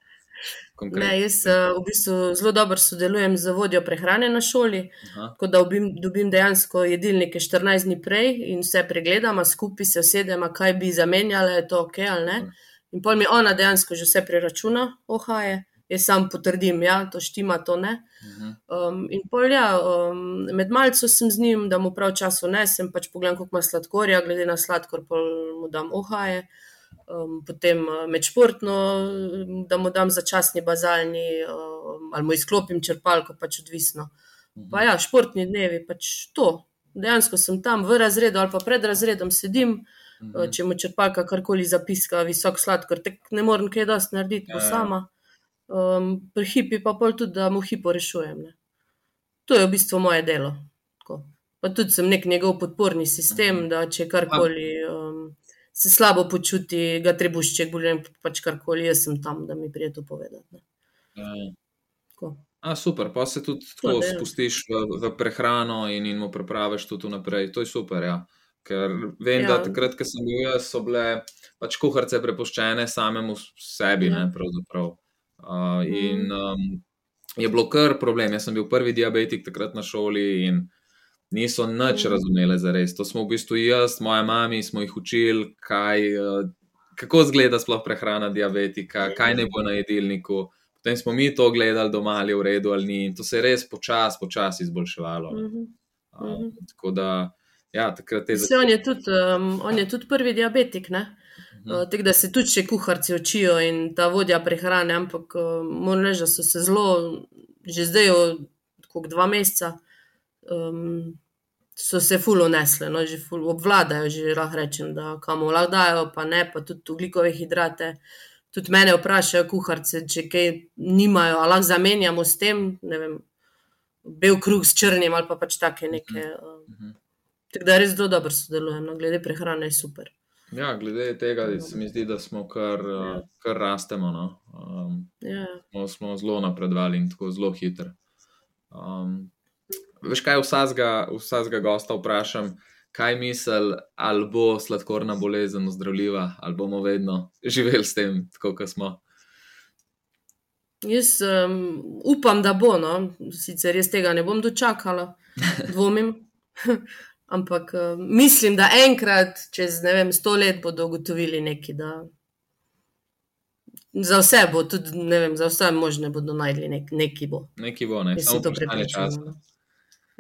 A: konkretno.
B: Ne, jaz eh, v bistvu zelo dobro sodelujem z vodjo prehrane na šoli,
A: Aha,
B: tako da dobim, dobim dejansko jedilnike 14 dni prej in vse pregledamo, skupaj se usedemo, kaj bi zamenjali, je to ok ali ne. In pol mi ona dejansko že vse preračuna, ohaje, jaz sam potrdim, ja, to štima, to ne.
A: mhm,
B: Um, in pol, ja, um, med malcem sem z njim, da mu prav čas vnesem, pač pogledam, koliko ima sladkorja, glede na sladkor, pol mu dam ohaje. Um, potem uh, med športno, um, da mu dam začasni bazalni, um, ali mu izklopim črpalko, pač odvisno.
A: mhm.
B: Pa ja, športni dnevi, pač to. Dejansko sem tam v razredu ali pa pred razredom sedim,
A: Mhm.
B: uh, če mu črpalka karkoli zapiska, visok sladkor, tek ne morem kaj dosti narediti,
A: Ja,
B: bo
A: ja.
B: sama. Um, pri hipi pa pol tudi, da mu hipo rešujem. Ne. To je v bistvu moje delo. Tako. Pa tudi sem nek njegov podporni sistem,
A: Mhm.
B: da če karkoli um, se slabo počuti, ga trebušček, bolj pač karkoli, jaz sem tam, da mi prije to povedati.
A: Ja, ja. A, super, pa se tudi
B: To
A: tako
B: je.
A: spustiš v, v prehrano in, in mu prepraviš tudi naprej. To je super. Ja. Ker vem, ja. da
B: Ja.
A: takrat, ko sem bil jaz, so bile pač kuharice prepuščene samemu sebi.
B: Ja.
A: Ne, pravzaprav. uh, in um, je bilo kar problem. Jaz sem bil prvi diabetik takrat na šoli in niso nič
B: Mhm.
A: razumeli za res. To smo v bistvu jaz, moja mama, smo jih učili, kaj, uh, kako izgleda sploh prehrana diabetika, kaj ne bo na jedilniku. Potem smo mi to gledali doma, ali je v redu ali ni. In to se je res počasi, počasi izboljševalo.
B: Mhm.
A: Um,
B: Mhm.
A: tako da, ja, takrat je
B: Se on je tudi, um, on je tudi prvi diabetik, ne?
A: Mhm.
B: Uh, tako da se tudi še kuharci učijo in ta vodja prehrane, ampak uh, moram reči, da so se zelo, že zdaj, kot dva meseca, um, so se fulo nesle, no, že ful obvladajo, že lahko rečem, da kam lahko dajo, pa ne, pa tudi ugljikove hidrate. Tudi mene vprašajo kuharce, če kaj nimajo, ali lahko zamenjamo s tem, ne vem, bel kruh s črnim ali pa pač take neke.
A: Mhm.
B: tako da res zelo dobro sodelujem, no, glede prehrane je super.
A: Ja, glede tega se mi zdi, da smo kar,
B: Ja.
A: uh, kar rastemo. No? Um,
B: Ja.
A: smo, smo zelo napredovali in tako zelo hitro. Um, veš kaj, vsakega, vsakega gosta vprašam, kaj misli, ali bo sladkorna bolezen ozdravljiva, ali bomo vedno živeli s tem, tako kot smo.
B: Jaz um, upam, da bo, no. sicer jaz tega ne bom dočakala, dvomim. Ampak uh, mislim, da enkrat, čez ne vem, sto let bodo ugotovili neki, da za vse bo, tudi ne vem, za vse možne bodo najdli nek, neki bo.
A: Neki bo, ne, samo vprašanje časa.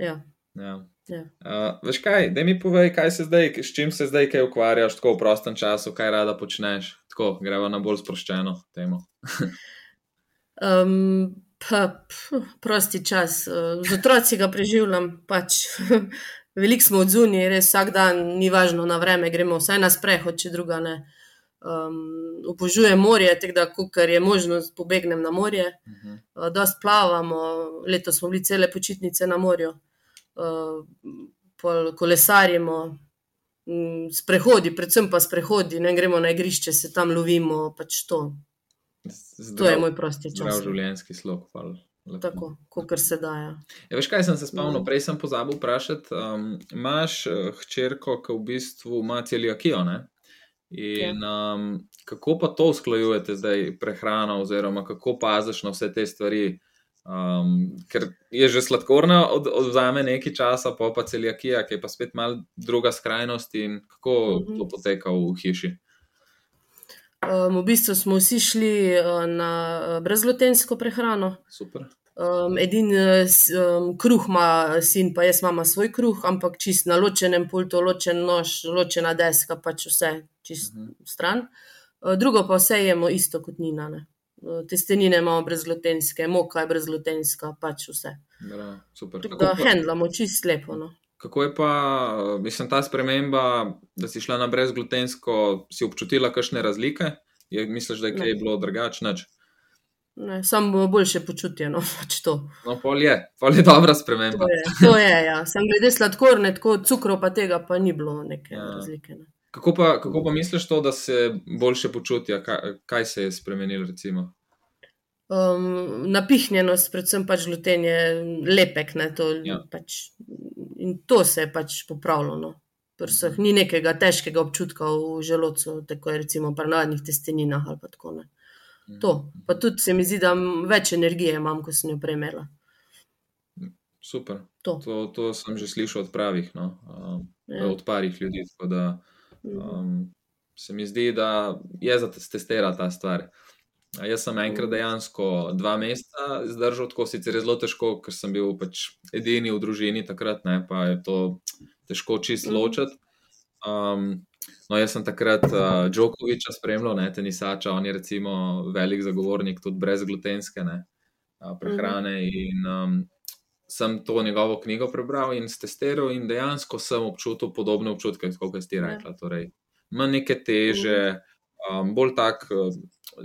B: Ja.
A: Ja.
B: Ja.
A: Uh, veš kaj, da mi povej, kaj se zdaj, s čim se zdaj kaj ukvarjaš, tako v prostem času, kaj rada počneš. Tako, greva na bolj sproščeno temo.
B: Um, pa, pf, prosti čas, uh, z otroci ga preživljam. Pač. Veliko smo odzuni, res vsak dan, ni važno na vreme, gremo vsaj na sprehod, če druga ne. Um, obožujem morje, tako da, kar je možno, pobegnem na morje.
A: Uh -huh.
B: Uh, dost plavamo, letos smo bili cele počitnice na morju, pol kolesarimo, mm, sprehodi, predvsem pa sprehodi, ne gremo na igrišče, se tam lovimo, pač to. To je moj prosti
A: zdrav
B: čas.
A: življenjski slog. hvala. Lepo.
B: Tako, kot se da. Ja.
A: Ja, veš kaj, sem se spomnil,
B: Mm.
A: prej sem pozabil vprašati. Um, imaš uh, hčerko, ki v bistvu ima celiakijo. Ne? In um, kako pa to usklajujete zdaj, prehrano, oziroma kako paziš na vse te stvari? Um, ker je že sladkorna, od, odzame nekaj časa, pa pa celiakija, ki je pa spet mal druga skrajnost. In kako
B: Mhm.
A: to poteka v hiši?
B: Um, v bistvu smo vsi šli uh, na uh, brezglutensko prehrano.
A: Super.
B: Um, edin uh, um, kruh ima sin, pa jaz imam svoj kruh, ampak čist na ločenem pultu, ločen nož, ločena deska, pač vse čist
A: Mhm.
B: stran. Uh, drugo pa vse jemo isto kot Nina. Ne. Testenine imamo brezglutenske, moka je brezglutenska, pač vse.
A: Bra, super.
B: Tako da handlamo čist lepo. No.
A: Kako je pa, mislim, ta sprememba, da si šla na brezglutensko, si občutila kakšne razlike? Je, misliš, da je kaj bilo drugače?
B: Ne, samo boljše počutje, no, pač to.
A: No, pol je, pol je dobra sprememba.
B: To je, to je ja. Sem glede sladkorne, tako cukrov pa tega pa ni bilo neke
A: Ja.
B: ja. razlike. Ne.
A: Kako pa, kako pa misliš to, da se boljše počutja? Kaj, kaj se je spremenilo? Recimo?
B: Um, napihnjenost, predvsem pač gluten je lepek, ne, to,
A: Ja.
B: ja. pač, in to se je pač popravilo. No. Vseh ni nekega težkega občutka v želodcu, tako je recimo pri navadnih testeninah ali tako. Ne. To. Pa tudi se mi zdi, da več energije imam, ko sem jo premela.
A: Super.
B: To.
A: To, to sem že slišal od pravih, no? um,
B: Ja.
A: od parih ljudi. tako Da. Um, se mi zdi, da je za testera ta stvar. Jaz sem enkrat
B: Mhm.
A: dejansko dva meseca zdržal, tako sicer je zelo težko, ker sem bil pač edini v družini takrat, ne, pa je to težko čist
B: Mhm.
A: ločiti. Um, no, jaz sem takrat uh, Djokoviča spremljal, ne, tenisača, on je recimo velik zagovornik tudi brezglutenske ne, uh, prehrane. In um, sem to njegovo knjigo prebral in testiral, in dejansko sem občutil podobne občutke, kot si ti
B: Ja.
A: rekla. Torej, manj neke teže, um, bolj tak. Uh,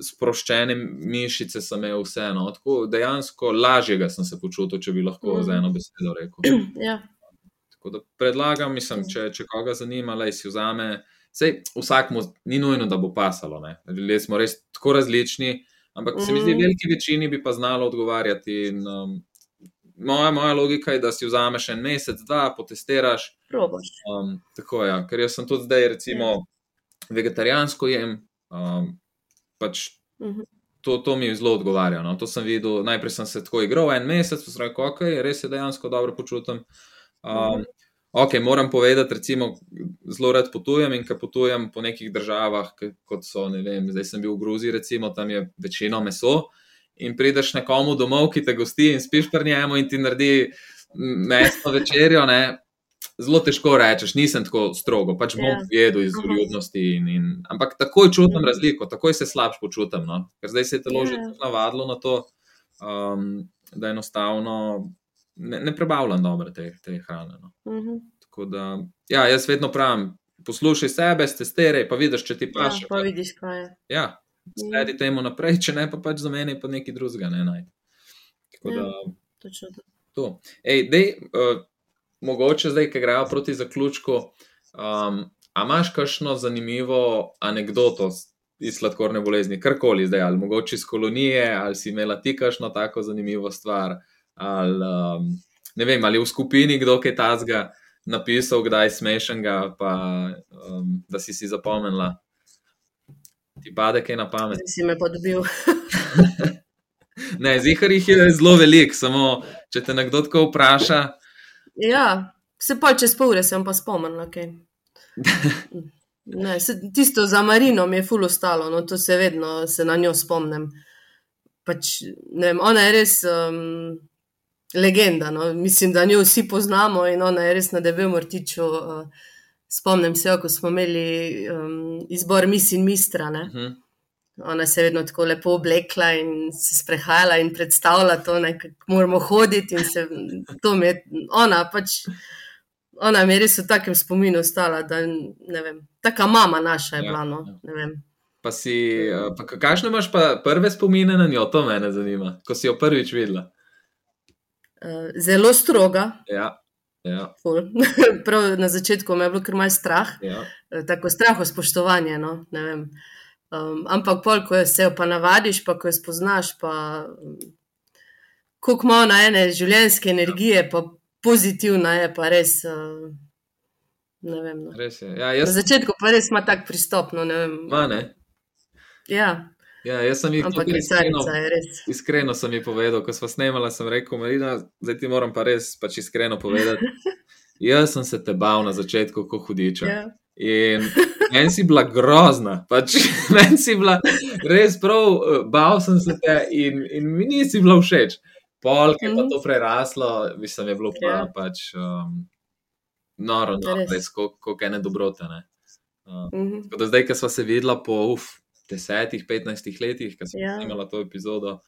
A: Sproščene mišice sem imel vseeno, tako dejansko lažjega sem se počutil, če bi lahko
B: Mhm.
A: z eno besedo rekel.
B: Ja,
A: Tako da predlagam, mislim, če, če koga zanima, da si vzame. Sej, vsakmu ni nujno, da bo pasalo. Ne? Ljudje smo res tako različni, ampak se mi zdi,
B: Mhm.
A: veliki večini bi pa znalo odgovarjati. In, um, moja, moja logika je, da si vzameš en mesec, dva, potestiraš.
B: probaš.
A: Um, tako je, ja. ker jaz sem tudi zdaj, recimo, vegetarijansko jem. Um, pač
B: Mhm.
A: to, to mi zelo odgovarja. No. To sem videl, najprej sem se tako igral en mesec, pa sem rekel, ok, res se dejansko dobro počutim. Um, ok, moram povedati, recimo, zelo rad potujem in ko potujem po nekih državah, kot so, ne vem, zdaj sem bil v Gruziji, recimo, tam je večino meso. In prideš nekomu domov, ki te gosti in spiš pri njemu in ti naredi mesto večerjo. Ne? Zelo težko rečeš, nisem tako strogo, pač bom
B: Ja.
A: jedel iz vljudnosti. In, in, ampak takoj čutim
B: Mhm.
A: razliko, takoj se slabš počutim. No? Ker zdaj se je telo že
B: Ja.
A: tako navadilo na to, um, da enostavno ne, ne prebavljam dobro te, te hrane. No?
B: Mhm.
A: Tako da, ja, jaz vedno pravim, poslušaj sebe, testiraj, pa vidiš, če ti
B: Ja,
A: paše.
B: pa vidiš, kaj je.
A: Ja, sledi temu naprej, če ne pa pač za meni, pa nekaj drugega ne najde. Tako
B: Ja.
A: da
B: Točno to.
A: Ej, dej, uh, mogoče zdaj, ki grejo proti zaključku, um, a imaš kakšno zanimivo anegdoto iz sladkorne bolezni, karkoli zdaj, ali mogoče iz kolonije, ali si imela ti kakšno tako zanimivo stvar, ali um, ne vem, ali v skupini kdo je tazga napisal, kdaj smešnega, pa um, da si si zapomnila. Ti pade kaj na pamet.
B: Si me pa dobil.
A: ne, zihar jih je zelo velik, samo če te nekdo tako vpraša.
B: Ja, se pa čez pol ure sem pa spomnila. Okay. Ne, se, tisto za Marino mi je ful ostalo, no, to se vedno se na njo spomnim. Pač, vem, ona je res um, legenda. No. Mislim, da njo vsi poznamo in ona je res na debelem vrtiču. Uh, spomnim se, ko smo imeli um, izbor Miss in Mistra. Uh mhm. -huh. Ona se je vedno tako lepo oblekla in se sprehajala in predstavljala to, kako moramo hoditi. Se, to je ona pač ona mi je res v takem spominu ostala, da ne vem, taka mama naša je ja, bila. No, ja.
A: Pa si, eh, pa kakšne imaš pa prve spomine na njo, to me zanima, ko si jo prvič videla?
B: Uh, zelo stroga.
A: Ja. Ja.
B: Prav na začetku me je bilo kar malce strah,
A: ja.
B: Eh, tako strah, spoštovanje. No? Um, ampak, pol, ko se jo pa navadiš, pa ko jo spoznaš, pa um, koliko ima ona ene življenjske energije, pa pozitivna je, pa res. Uh, vem, no.
A: res ja, jaz...
B: Na začetku pa res ima tak pristop. No, ne
A: Ma, ne?
B: Ja.
A: Ja, jaz sem jih
B: tudi iskreno,
A: iskreno sem jih povedal, ko smo snemali, sem rekel, Marina, zdaj ti moram pa res pač iskreno povedati. jaz sem se te bal na začetku, ko hudiča. Ja. In meni si bila grozna, pač meni si bila res prav, eh, bal sem se te in, in mi nisi bila všeč. Pol, ki je mm -hmm. to preraslo, mislim, je bilo pa, yeah. Ja. pač um, noro, no, res, kako ene dobrote. Ne? Uh, mm -hmm. Zdaj, ko smo se videla po uf, desetih, petnajstih letih, ko sem. Ja. imela to epizodo,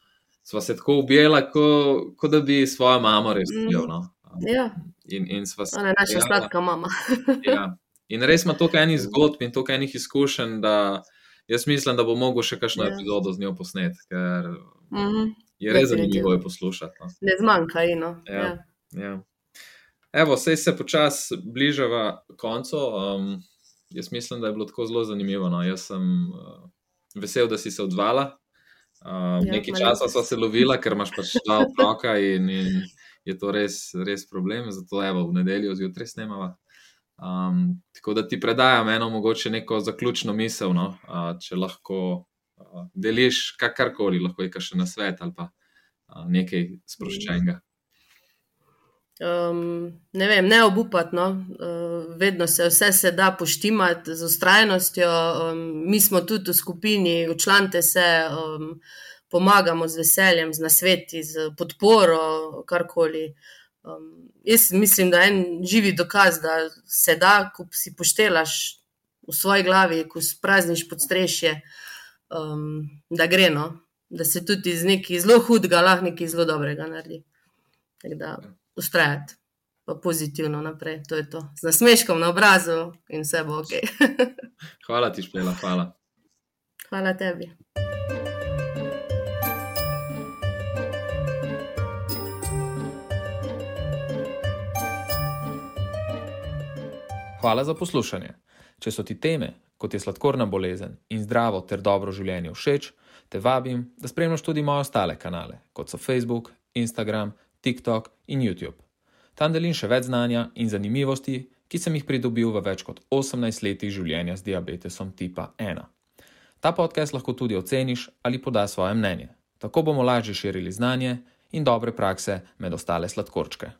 A: smo se tako objela, kot ko da bi svojo mamo res videla. Mm -hmm. no?
B: Ja.
A: In, in sva
B: se. Ona je naša sladka mama.
A: ja. In res ima toliko enih zgodb in toliko enih izkušenj, da jaz mislim, da bo mogel še kakšno yeah. epizodo z njo posneti. Ker,
B: mm -hmm
A: je res zanimivo je poslušati. No.
B: Ne zmanjka, ino.
A: Ja, ja. Ja. Evo, vse se počasi bližava koncu. Um, jaz mislim, da je bilo tako zelo zanimivo. No. Jaz sem uh, vesel, da si se odzvala. Uh, ja, nekaj časa smo se lovila, ker imaš pač dva otroka in, in je to res, res problem. Zato evo, v nedeljo zjutraj snemava. Um, tako da ti predajam eno mogoče neko zaključno misel, no? uh, če lahko deliš kakorkoli, lahko je še na svet ali pa nekaj sproščenega.
B: Um, ne vem, ne obupati, no. uh, vedno se vse se da poštimati z ustrajnostjo. Um, mi smo tudi v skupini, učlante se, um, pomagamo z veseljem, z nasveti, z podporo, karkoli. Um, jaz mislim, da je en živi dokaz, da se da, ko si poštelaš v svoji glavi, ko sprazniš pod strešje. Uh, um, da gre, no? da se tudi iz nekaj zelo hudega lahko nekaj zelo dobrega naredi. Tako da ustrajati, pa pozitivno naprej. To je to. Z nasmeškom na obrazu in vse bo ok.
A: hvala ti, Špela, hvala.
B: Hvala tebi.
C: Hvala za poslušanje. Če so ti teme, kot je sladkorna bolezen in zdravo ter dobro življenje všeč, te vabim, da spremljaš tudi moje ostale kanale, kot so Facebook, Instagram, TikTok in YouTube. Tam delim še več znanja in zanimivosti, ki sem jih pridobil v več kot 18 letih življenja z diabetesom tipa 1. Ta podcast lahko tudi oceniš ali podaš svoje mnenje. Tako bomo lažje širili znanje in dobre prakse med ostale sladkorčke.